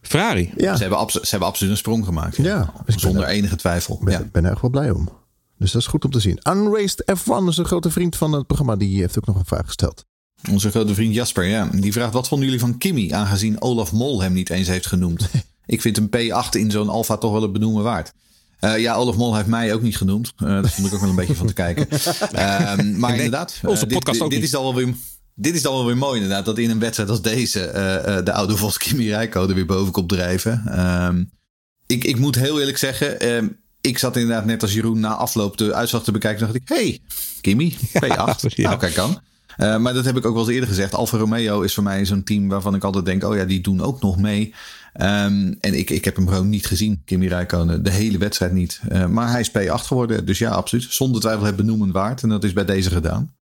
Ferrari? Ja. Ze, hebben ze hebben absoluut een sprong gemaakt. Ja. Zonder enige twijfel. Ik ben, ja. ben er echt wel blij om. Dus dat is goed om te zien. Unraced F1 is een grote vriend van het programma. Die heeft ook nog een vraag gesteld. Onze grote vriend Jasper, ja. Die vraagt: wat vonden jullie van Kimmy, aangezien Olaf Mol hem niet eens heeft genoemd? <laughs> Ik vind een P8 in zo'n Alfa toch wel het benoemen waard. Uh, ja, Olaf Mol heeft mij ook niet genoemd. Uh, daar vond ik ook wel een beetje van te kijken. Uh, <laughs> maar inderdaad, onze podcast dit, ook dit is dan wel weer. Dit is dan wel weer mooi inderdaad, dat in een wedstrijd als deze de oude Vos Kimi er weer boven komt drijven. Ehm, ik, ik moet heel eerlijk zeggen, ehm, ik zat inderdaad net als Jeroen na afloop de uitslag te bekijken. dacht ik, hey, Kimi, <laughs> P8. Ja, Nou, kijk kan. Uh, maar dat heb ik ook wel eens eerder gezegd. Alfa Romeo is voor mij zo'n team waarvan ik altijd denk: oh ja, die doen ook nog mee. Um, en ik, ik heb hem gewoon niet gezien, Kimi Räikkönen. De hele wedstrijd niet. Uh, maar hij is P8 geworden. Dus ja, absoluut. Zonder twijfel het benoemen waard. En dat is bij deze gedaan.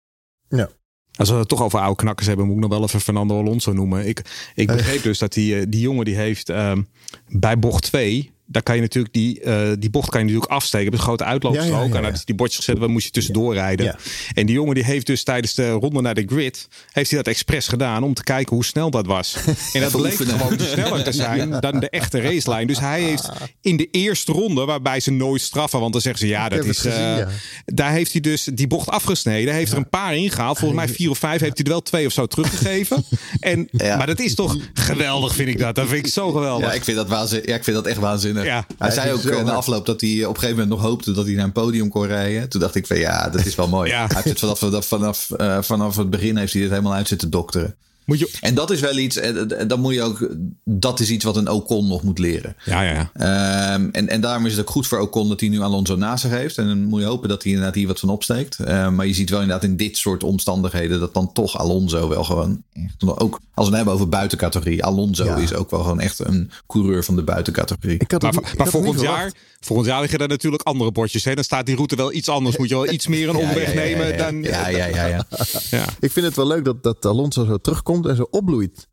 Ja. Als we het toch over oude knakkers hebben, moet ik nog wel even Fernando Alonso noemen. Ik, ik <laughs> begreep dus dat die, die jongen die heeft um, bij bocht 2 daar kan je natuurlijk die, uh, die bocht kan je natuurlijk afsteken. Op een grote uitloopstrook. Ja, ja, ja, en die bordjes gezet, waar moest je tussendoor rijden. En die jongen die heeft dus tijdens de ronde naar de grid, heeft hij dat expres gedaan om te kijken hoe snel dat was. <laughs> en dat bleek gewoon sneller te zijn dan de echte racelijn. Dus hij heeft in de eerste ronde, waarbij ze nooit straffen, want dan zeggen ze ja, dat is. Uh, daar heeft hij dus die bocht afgesneden. Heeft er een paar ingehaald. Volgens mij vier of vijf heeft hij er wel twee of zo teruggegeven. <laughs> en, Maar dat is toch geweldig, vind ik dat. Dat vind ik zo geweldig. Ja, ik vind dat, waanzin, ja, ik vind dat echt waanzinnig. Ja, hij zei ook in de afloop dat hij op een gegeven moment nog hoopte dat hij naar een podium kon rijden. Toen dacht ik van ja, dat is wel mooi. Hij heeft het vanaf, vanaf, uh, vanaf het begin heeft hij dit helemaal uit zitten dokteren. Moet je... En dat is wel iets, en dan moet je ook, dat is iets wat een Ocon nog moet leren. Ja, ja, ja. Um, en, en daarom is het ook goed voor Ocon dat hij nu Alonso naast zich heeft. En dan moet je hopen dat hij inderdaad hier wat van opsteekt. Uh, maar je ziet wel inderdaad in dit soort omstandigheden dat dan toch Alonso wel gewoon, ook als we het hebben over buitencategorie, Alonso ja. is ook wel gewoon echt een coureur van de buitencategorie. Ik had maar, maar, maar volgend jaar, volgend jaar liggen er natuurlijk andere bordjes. Hè? Dan staat die route wel iets anders. Moet je wel iets meer een <laughs> omweg nemen dan. Ja, ja, ja, ja. <laughs> ja. Ik vind het wel leuk dat, dat Alonso zo terugkomt en zo opbloeit.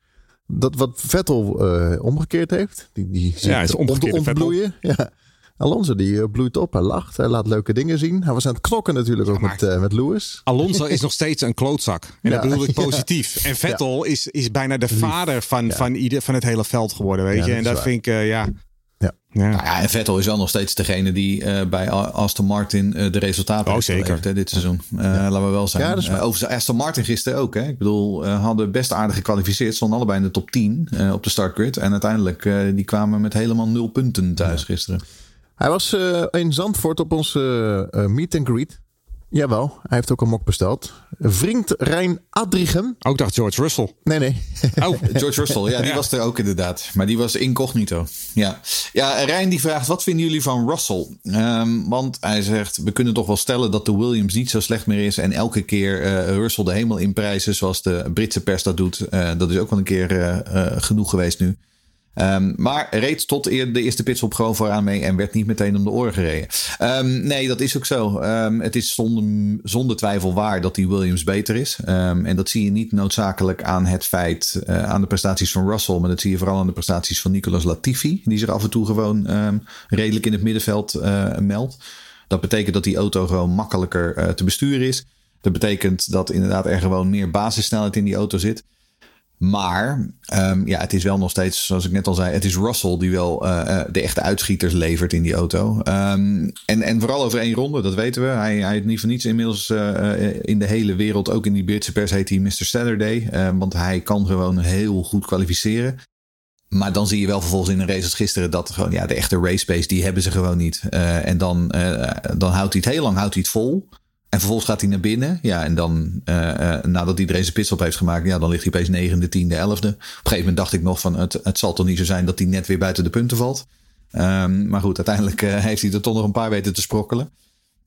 Dat wat Vettel uh, omgekeerd heeft. Die, die ja, is ontbloeien. Ja. Alonso die uh, bloeit op, hij lacht, hij laat leuke dingen zien. Hij was aan het knokken natuurlijk ook met, uh, met Lewis. Alonso <laughs> is nog steeds een klootzak. En ja. dat bedoel ik positief. En Vettel is, is bijna de vader van, van, ieder, van het hele veld geworden, weet je. en dat vind ik. Ja. Ja. Nou ja, en Vettel is wel nog steeds degene die uh, bij Aston Martin uh, de resultaten oh, zeker. heeft hè, dit seizoen. Uh, ja. Laten we wel zijn. Ja, dat is uh, overigens Aston Martin gisteren ook. Hè. Ik bedoel, hadden best aardig gekwalificeerd. Stonden allebei in de top 10 op de startgrid. En uiteindelijk die kwamen met helemaal nul punten thuis gisteren. Hij was in Zandvoort op onze meet and greet. Jawel, hij heeft ook een mok besteld. Vriend Rijn Adrichem. Ook dacht George Russell. Nee, nee. Oh, <laughs> George Russell. Ja, die ja. was er ook inderdaad. Maar die was incognito. Ja. ja, Rijn die vraagt, wat vinden jullie van Russell? Um, want hij zegt, we kunnen toch wel stellen dat de Williams niet zo slecht meer is. En elke keer uh, Russell de hemel inprijzen zoals de Britse pers dat doet. Uh, dat is ook wel een keer uh, genoeg geweest nu. Um, maar reed tot de eerste pitstop gewoon vooraan mee en werd niet meteen om de oren gereden. Um, nee, dat is ook zo. Um, het is zonder, zonder, twijfel waar dat die Williams beter is. en dat zie je niet noodzakelijk aan het feit, uh, aan de prestaties van Russell, maar dat zie je vooral aan de prestaties van Nicolas Latifi, die zich af en toe gewoon redelijk in het middenveld uh, meldt. Dat betekent dat die auto gewoon makkelijker uh, te besturen is. Dat betekent dat inderdaad er gewoon meer basissnelheid in die auto zit. Maar um, ja, het is wel nog steeds, zoals ik net al zei, het is Russell die wel uh, de echte uitschieters levert in die auto. Um, en, en vooral over één ronde, dat weten we. Hij, hij heeft niet voor niets inmiddels uh, in de hele wereld, ook in die Britse pers, heet hij Mr. Saturday. Uh, want hij kan gewoon heel goed kwalificeren. Maar dan zie je wel vervolgens in een race als gisteren dat gewoon, ja, de echte race pace, die hebben ze gewoon niet. En dan, dan houdt hij het heel lang houdt hij het vol. En vervolgens gaat hij naar binnen. Ja, en dan uh, nadat iedereen zijn pitstop heeft gemaakt, ja, dan ligt hij opeens negende, tiende, elfde. Op een gegeven moment dacht ik nog van het, het zal toch niet zo zijn dat hij net weer buiten de punten valt. Um, maar goed, uiteindelijk heeft hij er toch nog een paar weten te sprokkelen.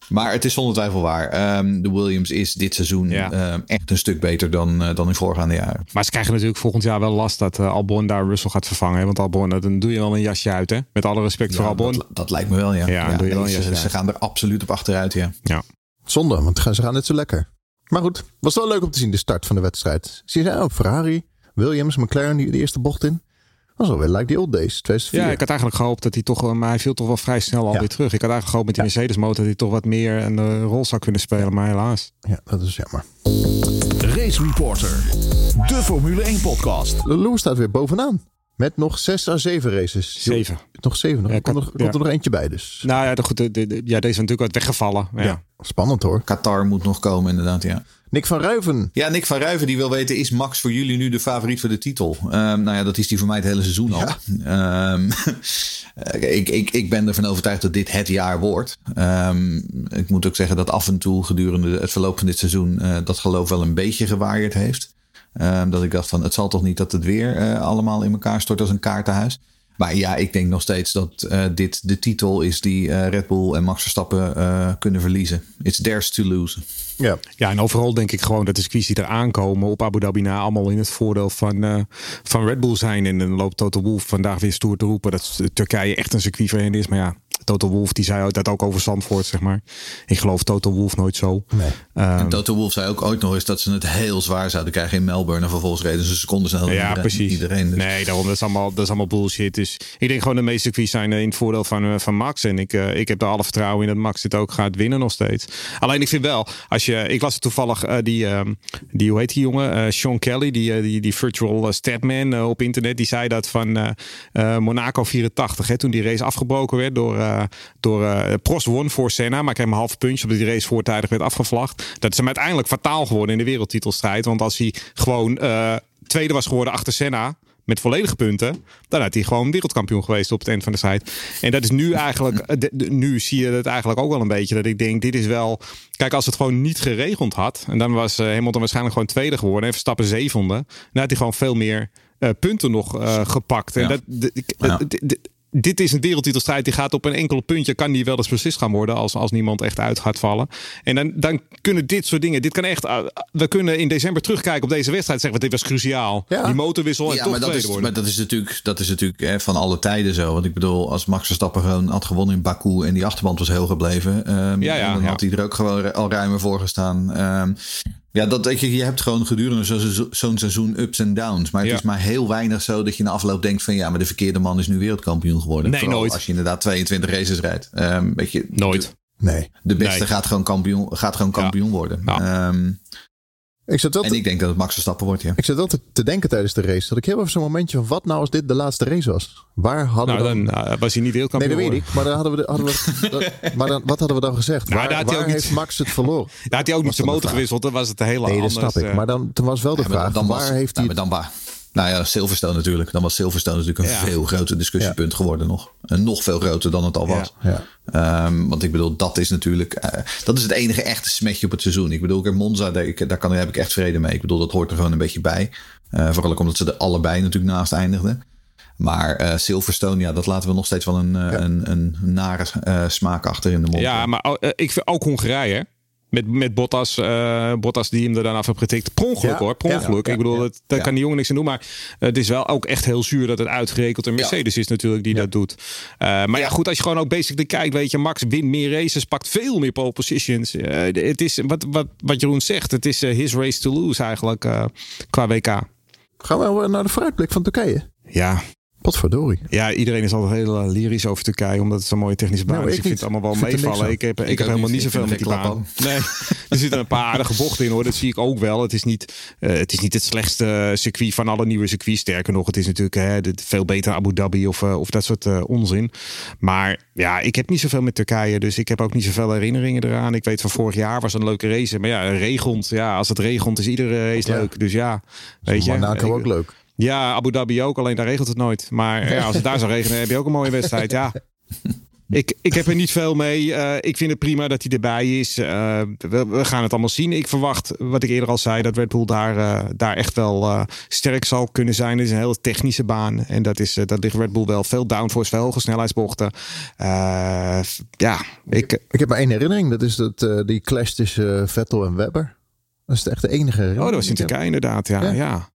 Maar het is zonder twijfel waar. Um, de Williams is dit seizoen ja. um, echt een stuk beter dan, uh, dan in voorgaande jaren. Maar ze krijgen natuurlijk volgend jaar wel last dat uh, Albon daar Russell gaat vervangen. Want Albon, dan doe je wel een jasje uit. Hè? Met alle respect ja, voor Albon. Dat, dat, lijkt me wel, ja. Ja, doe je wel een ze, ze, gaan er absoluut op achteruit, ja. ja. Zonde, want ze gaan net zo lekker. Maar goed, was wel leuk om te zien, de start van de wedstrijd. Zie je, oh, Ferrari, Williams, McLaren, die de eerste bocht in. Dat was alweer like the old days, 2004. Ja, ik had eigenlijk gehoopt dat hij toch, maar hij viel toch wel vrij snel alweer ja. terug. Ik had eigenlijk gehoopt met die Mercedes motor dat hij toch wat meer een uh, rol zou kunnen spelen, maar helaas. Ja, dat is jammer. Race Reporter, de Formule 1 podcast. Lewis staat weer bovenaan. Met nog zes à zeven races. Zeven. Nog zeven. Nog. Ja, komt, er, komt er nog eentje bij dus. Nou ja, goed, de, de, de, ja deze is natuurlijk wat weggevallen. Ja. ja. spannend hoor. Qatar moet nog komen inderdaad, ja. Nick van Ruiven. Ja, Nick van Ruiven die wil weten, is Max voor jullie nu de favoriet voor de titel? Um, nou ja, dat is die voor mij het hele seizoen al. Ja. Um, <laughs> ik, ik, ik ben ervan overtuigd dat dit het jaar wordt. Um, ik moet ook zeggen dat af en toe gedurende het verloop van dit seizoen uh, dat geloof wel een beetje gewaaid heeft. Um, dat ik dacht van het zal toch niet dat het weer uh, allemaal in elkaar stort als een kaartenhuis. Maar ja, ik denk nog steeds dat uh, dit de titel is die uh, Red Bull en Max Verstappen kunnen verliezen. It's theirs to lose. Ja. ja, en overal denk ik gewoon dat de circuits die er aankomen op Abu Dhabi na allemaal in het voordeel van, van Red Bull zijn. En dan loopt Toto Wolff vandaag weer stoer te roepen dat Turkije echt een circuit voor hen is. Maar ja, Toto Wolff die zei dat ook over Zandvoort, zeg maar. Ik geloof Toto Wolff nooit zo. Nee. Um, en Toto Wolff zei ook ooit nog eens dat ze het heel zwaar zouden krijgen in Melbourne. En vervolgens reden ze seconden sneller ja, iedereen. precies. iedereen dus. Nee, daarom, dat is, allemaal, dat is allemaal bullshit. Dus ik denk gewoon de meeste circuits zijn in het voordeel van, uh, van Max. En ik, uh, ik heb er alle vertrouwen in dat Max dit ook gaat winnen nog steeds. Alleen ik vind wel, als je, ik las toevallig uh, die, die, hoe heet die jongen? Sean Kelly, die, die, die virtual statman op internet. Die zei dat van Monaco 84, hè, toen die race afgebroken werd door, door uh, Prost won voor Senna, maar kreeg een half puntje omdat die race voortijdig werd afgevlacht. Dat is hem uiteindelijk fataal geworden in de wereldtitelstrijd. Want als hij gewoon uh, tweede was geworden achter Senna met volledige punten, dan had hij gewoon wereldkampioen geweest op het eind van de strijd. En dat is nu eigenlijk, nu zie je het eigenlijk ook wel een beetje. Dat ik denk, dit is wel. Kijk, als het gewoon niet geregeld had, en dan was Hamilton waarschijnlijk gewoon tweede geworden en Verstappen zevende, dan had hij gewoon veel meer uh, punten nog uh, gepakt. En Ja. dat, Ja. Dit is een wereldtitelstrijd. Die gaat op een enkel puntje. Kan die wel eens beslist gaan worden. Als, als niemand echt uit gaat vallen. En dan, dan kunnen dit soort dingen. Dit kan echt. uh, we kunnen in december terugkijken op deze wedstrijd. Zeggen we dit was cruciaal. Ja. Die motorwissel en Ja, toch maar dat, tweede is, worden. maar dat is natuurlijk, dat is natuurlijk hè, van alle tijden zo. Want ik bedoel, als Max Verstappen gewoon had gewonnen in Baku en die achterband was heel gebleven, ehm, Ja, ja, dan ja. had hij er ook gewoon al ruimer voor gestaan. Ehm, ja, dat, je, je hebt gewoon gedurende zo'n seizoen- ups en downs. Maar het Ja. is maar heel weinig zo dat je na afloop denkt van ja, maar de verkeerde man is nu wereldkampioen geworden. Nee, Vooral nooit. Als je inderdaad 22 races rijdt. Ehm, weet je, Nooit. Nee. De beste Nee. gaat gewoon kampioen, gaat gewoon Ja. kampioen worden. Ja. Ehm, Ik zat wel en te, ik denk dat het Max Verstappen wordt, ja. ik zat wel te, te denken tijdens de race. Dat ik heel even zo'n momentje van wat nou als dit de laatste race was? Waar hadden Nou, we dan... dan uh, was hij niet Nee, wereldkampioen. dat weet ik. Maar, dan hadden we, hadden we, <laughs> dat- maar dan, wat hadden we dan gezegd? Nou, waar daar had hij waar ook niet- heeft Max het verloren? <laughs> Daar had hij ook niet Was zijn motor de gewisseld. Dan was het een hele Nee, dat anders. snap ik. eh, Maar dan, toen was wel de Ja, maar vraag, dan waar was, heeft hij nou, het... dan waar? Nou ja, Silverstone natuurlijk. Dan was Silverstone natuurlijk een Ja. veel groter discussiepunt geworden nog. En nog veel groter dan het al was. Ja. Ehm, want ik bedoel, dat is natuurlijk... eh, dat is het enige echte smetje op het seizoen. Ik bedoel, ik heb Monza, daar, ik- daar, kan, daar heb ik echt vrede mee. Ik bedoel, dat hoort er gewoon een beetje bij. Eh, vooral ook omdat ze er allebei natuurlijk naast eindigden. Maar eh, Silverstone, ja, dat laten we nog steeds wel een, een, een nare eh, smaak achter in de mond. Ja, maar uh, ik vind ook Hongarije. Met, met Bottas, uh, Bottas die hem er dan af heeft getikt. Per ongeluk Ja, hoor, per ja, ongeluk. ja, ik bedoel, ja. dat, daar Ja. kan die jongen niks aan doen. Maar het is wel ook echt heel zuur dat het uitgerekend een Mercedes is natuurlijk die dat doet. Uh, maar ja, goed, als je gewoon ook basically kijkt, weet je, Max wint meer races, pakt veel meer pole positions. Uh, het is, wat, wat, wat Jeroen zegt, het is uh, his race to lose eigenlijk uh, qua WK. Gaan we naar de vooruitblik van Turkije? Ja, Potverdorie. Ja, iedereen is altijd heel uh, lyrisch over Turkije, omdat het zo'n mooie technische baan Nou, is. ik ik vind het allemaal wel meevallen. Ik heb, ik Ik heb helemaal niet. zoveel met die baan. Nee, er zitten een paar aardige bochten in hoor. Dat zie ik ook wel. Het is niet, uh, het, is niet het slechtste circuit van alle nieuwe circuits. Sterker nog, het is natuurlijk hè, veel beter Abu Dhabi of, uh, of dat soort uh, onzin. Maar ja, ik heb niet zoveel met Turkije. Dus ik heb ook niet zoveel herinneringen eraan. Ik weet van vorig jaar was een leuke race. Maar ja, regent. Ja, als het regent is iedere race Ja. leuk. Dus ja, weet je. Monaco ik- ook leuk. Ja, Abu Dhabi ook, alleen daar regelt het nooit. Maar ja, als het daar zou regenen, heb je ook een mooie wedstrijd. Ja. Ik, ik heb er niet veel mee. Uh, ik vind het prima dat hij erbij is. Uh, we, we, gaan het allemaal zien. Ik verwacht, wat ik eerder al zei, dat Red Bull daar, uh, daar echt wel sterk zal kunnen zijn. Het is een hele technische baan. En dat, is, dat ligt Red Bull wel. Veel downforce, veel hoge snelheidsbochten. ja, ik... Ik heb maar één herinnering. Dat is dat, die clash tussen Vettel en Webber. Dat is echt de enige herinnering. Oh, dat was in Turkije inderdaad, ja. ja. ja.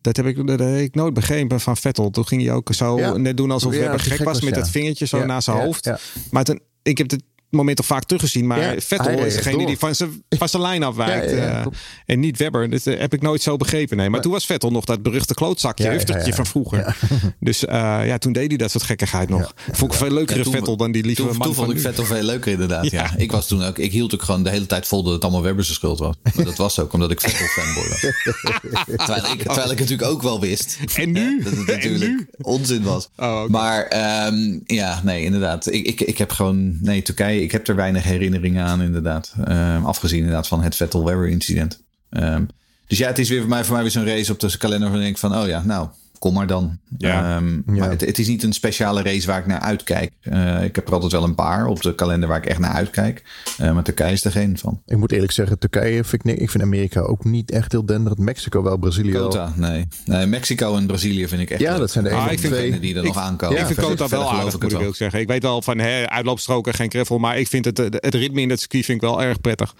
Dat heb, ik, dat heb ik nooit begrepen van Vettel. Toen ging hij ook zo net doen alsof ja, Webber gek was met het vingertje zo naast zijn hoofd. Maar toen, ik heb het moment al vaak teruggezien. Maar ja, Vettel is degene die van zijn, van zijn lijn afwijkt. Ja, uh, en niet Webber. Dat uh, heb ik nooit zo begrepen. Nee. Maar toen was Vettel nog dat beruchte klootzakje. Ja, van vroeger. <laughs> Dus uh, ja, toen deed hij dat soort gekkigheid nog. Vond ik veel leukere toen, Vettel dan die lieve toen, man Toen vond ik Vettel veel leuker inderdaad. Ja. Ik was toen ook. Ik hield ook gewoon de hele tijd vol dat het allemaal Webber zijn schuld was. Maar dat was ook omdat ik Vettel fanboy was. <laughs> terwijl, ik, terwijl ik natuurlijk ook wel wist. En nu? Dat het <laughs> natuurlijk onzin was. Oh, okay. Maar um, ja, nee, inderdaad. Ik, ik, ik heb gewoon... Nee, Turkije ik heb er weinig herinneringen aan, inderdaad. Um, afgezien inderdaad van het Vettel-Weber incident. Um, dus ja, het is weer voor mij, voor mij weer zo'n race op de kalender van ik van, oh ja, nou, kom maar dan. Ja. Um, ja. Maar het, het, is niet een speciale race waar ik naar uitkijk. Uh, ik heb er altijd wel een paar op de kalender waar ik echt naar uitkijk. Uh, maar Turkije is er geen van. Ik moet eerlijk zeggen, Turkije vind ik, ik vind Amerika ook niet echt heel denderend. Mexico wel, Brazilië Kota, nee. nee. Mexico en Brazilië vind ik echt. Ja, dat zijn de ah, enige twee die er nog aankomen. Ja, ik vind Kota wel aardig, moet ik ook zeggen. Ik weet wel van hè, uitloopstroken, geen greffel. Maar ik vind het, het ritme in dat circuit vind ik wel erg prettig.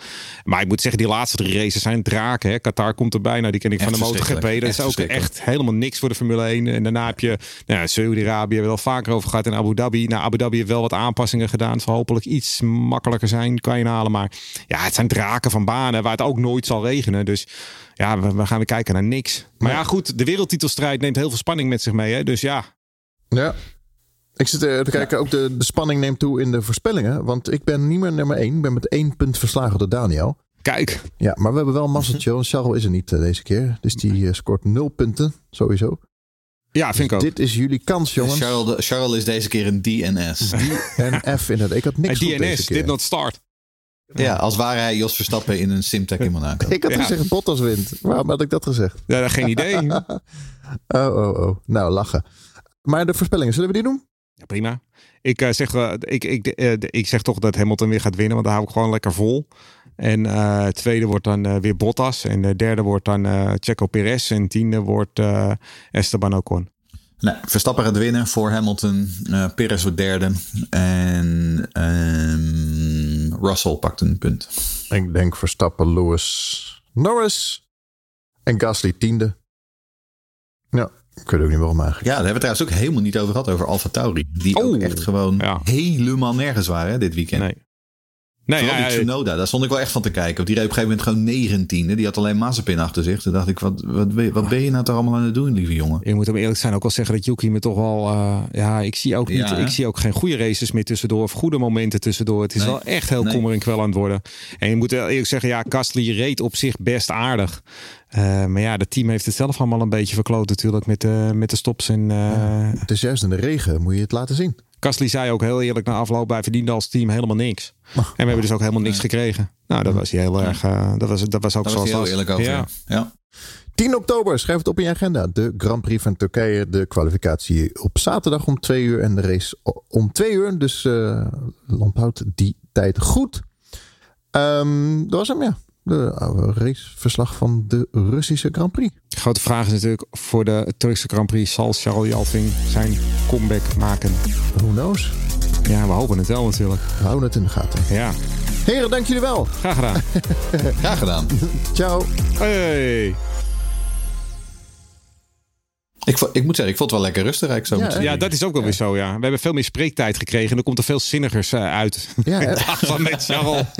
Maar ik moet zeggen, die laatste drie races zijn draken. Hè. Qatar komt erbij. Nou, die ken ik echt van de MotoGP. Dat is ook echt helemaal niks voor de Formule 1. En daarna heb je nou, Saudi-Arabië, hebben we wel vaker over gehad. in Abu Dhabi. Nou, Abu Dhabi heeft wel wat aanpassingen gedaan. Zal hopelijk iets makkelijker zijn, kan je halen. Maar ja, het zijn draken van banen waar het ook nooit zal regenen. Dus ja, we, we gaan weer kijken naar niks. Maar ja, goed, de wereldtitelstrijd neemt heel veel spanning met zich mee. Hè? Dus ja. Ja. Ik zit te kijken, ook de, de spanning neemt toe in de voorspellingen. Want ik ben niet meer nummer één. Ik ben met één punt verslagen door Daniel. Kijk. Ja, maar we hebben wel een masseltje. Want Charles is er niet uh, deze keer. Dus die uh, scoort nul punten, sowieso. Ja, vind ik ook. Dit is jullie kans, jongens. Charles, Charles is deze keer een DNS. DNF inderdaad. Ik had niks een DNS, did not start. Ja, als ware hij Jos Verstappen in een Simtek in Monaco. <laughs> ik had ja. gezegd Bottas wint. Waarom had ik dat gezegd? Ja, geen idee. <laughs> oh, oh, oh. Nou, lachen. Maar de voorspellingen, zullen we die doen? Ja, prima. Ik, uh, zeg, uh, ik, ik, uh, ik zeg toch dat Hamilton weer gaat winnen, want daar hou ik gewoon lekker vol. En uh, tweede wordt dan uh, weer Bottas. En de derde wordt dan uh, Checo Perez. En tiende wordt Esteban Ocon. Nee, Verstappen gaat winnen voor Hamilton. Perez wordt derde. En ehm, Russell pakt een punt. Ik denk Verstappen, Lewis, Norris. En Gasly tiende. Ja, ik weet ook niet waarom eigenlijk. Ja, daar hebben we trouwens ook helemaal niet over gehad. Over Alfa Tauri. Die oh, ook echt gewoon ja. helemaal nergens waren hè, dit weekend. Nee. Nee, Vooral ja, die Tsunoda, daar stond ik wel echt van te kijken. Die reed op een gegeven moment gewoon 19e. Die had alleen Mazepin achter zich. Toen dacht ik, wat, wat, wat ben je nou toch allemaal aan het doen, lieve jongen? Je moet hem eerlijk zijn ook al zeggen dat Yuki me toch wel... Uh, ja, ik zie, ook niet, ja, ik zie ook geen goede races meer tussendoor. Of goede momenten tussendoor. Het is nee, wel echt heel nee. kommer en kwel aan het worden. En je moet eerlijk zeggen, ja, Kastli reed op zich best aardig. Uh, maar ja, het team heeft het zelf allemaal een beetje verkloot natuurlijk met de, met de stops. En, uh... ja, het is juist in de regen, moet je het laten zien. Kastli zei ook heel eerlijk na afloop, wij verdienden als team helemaal niks. en we hebben dus ook helemaal niks gekregen. Nou, dat was hij heel erg. Uh, dat, was, dat was ook dat zoals was heel eerlijk over. Ja. ja. 10 oktober, schrijf het op in je agenda. De Grand Prix van Turkije. De kwalificatie op zaterdag om 2 uur. En de race om 2 uur. Dus uh, onthoud die tijd goed. Um, dat was hem, ja de raceverslag van de Russische Grand Prix. De grote vraag is natuurlijk voor de Turkse Grand Prix: zal Charles Jalving zijn comeback maken? Who knows? Ja, we hopen het wel natuurlijk. We houden het in de gaten. Ja. Heren, dank jullie wel. Graag gedaan. <laughs> Graag gedaan. Ciao. Hey. Ik, ik moet zeggen, ik vond het wel lekker rustig. Zo ja, ja, dat is ook wel weer zo, ja. We hebben veel meer spreektijd gekregen en er komt er veel zinnigers uh, uit. Ja, <laughs> van met Charles. <laughs>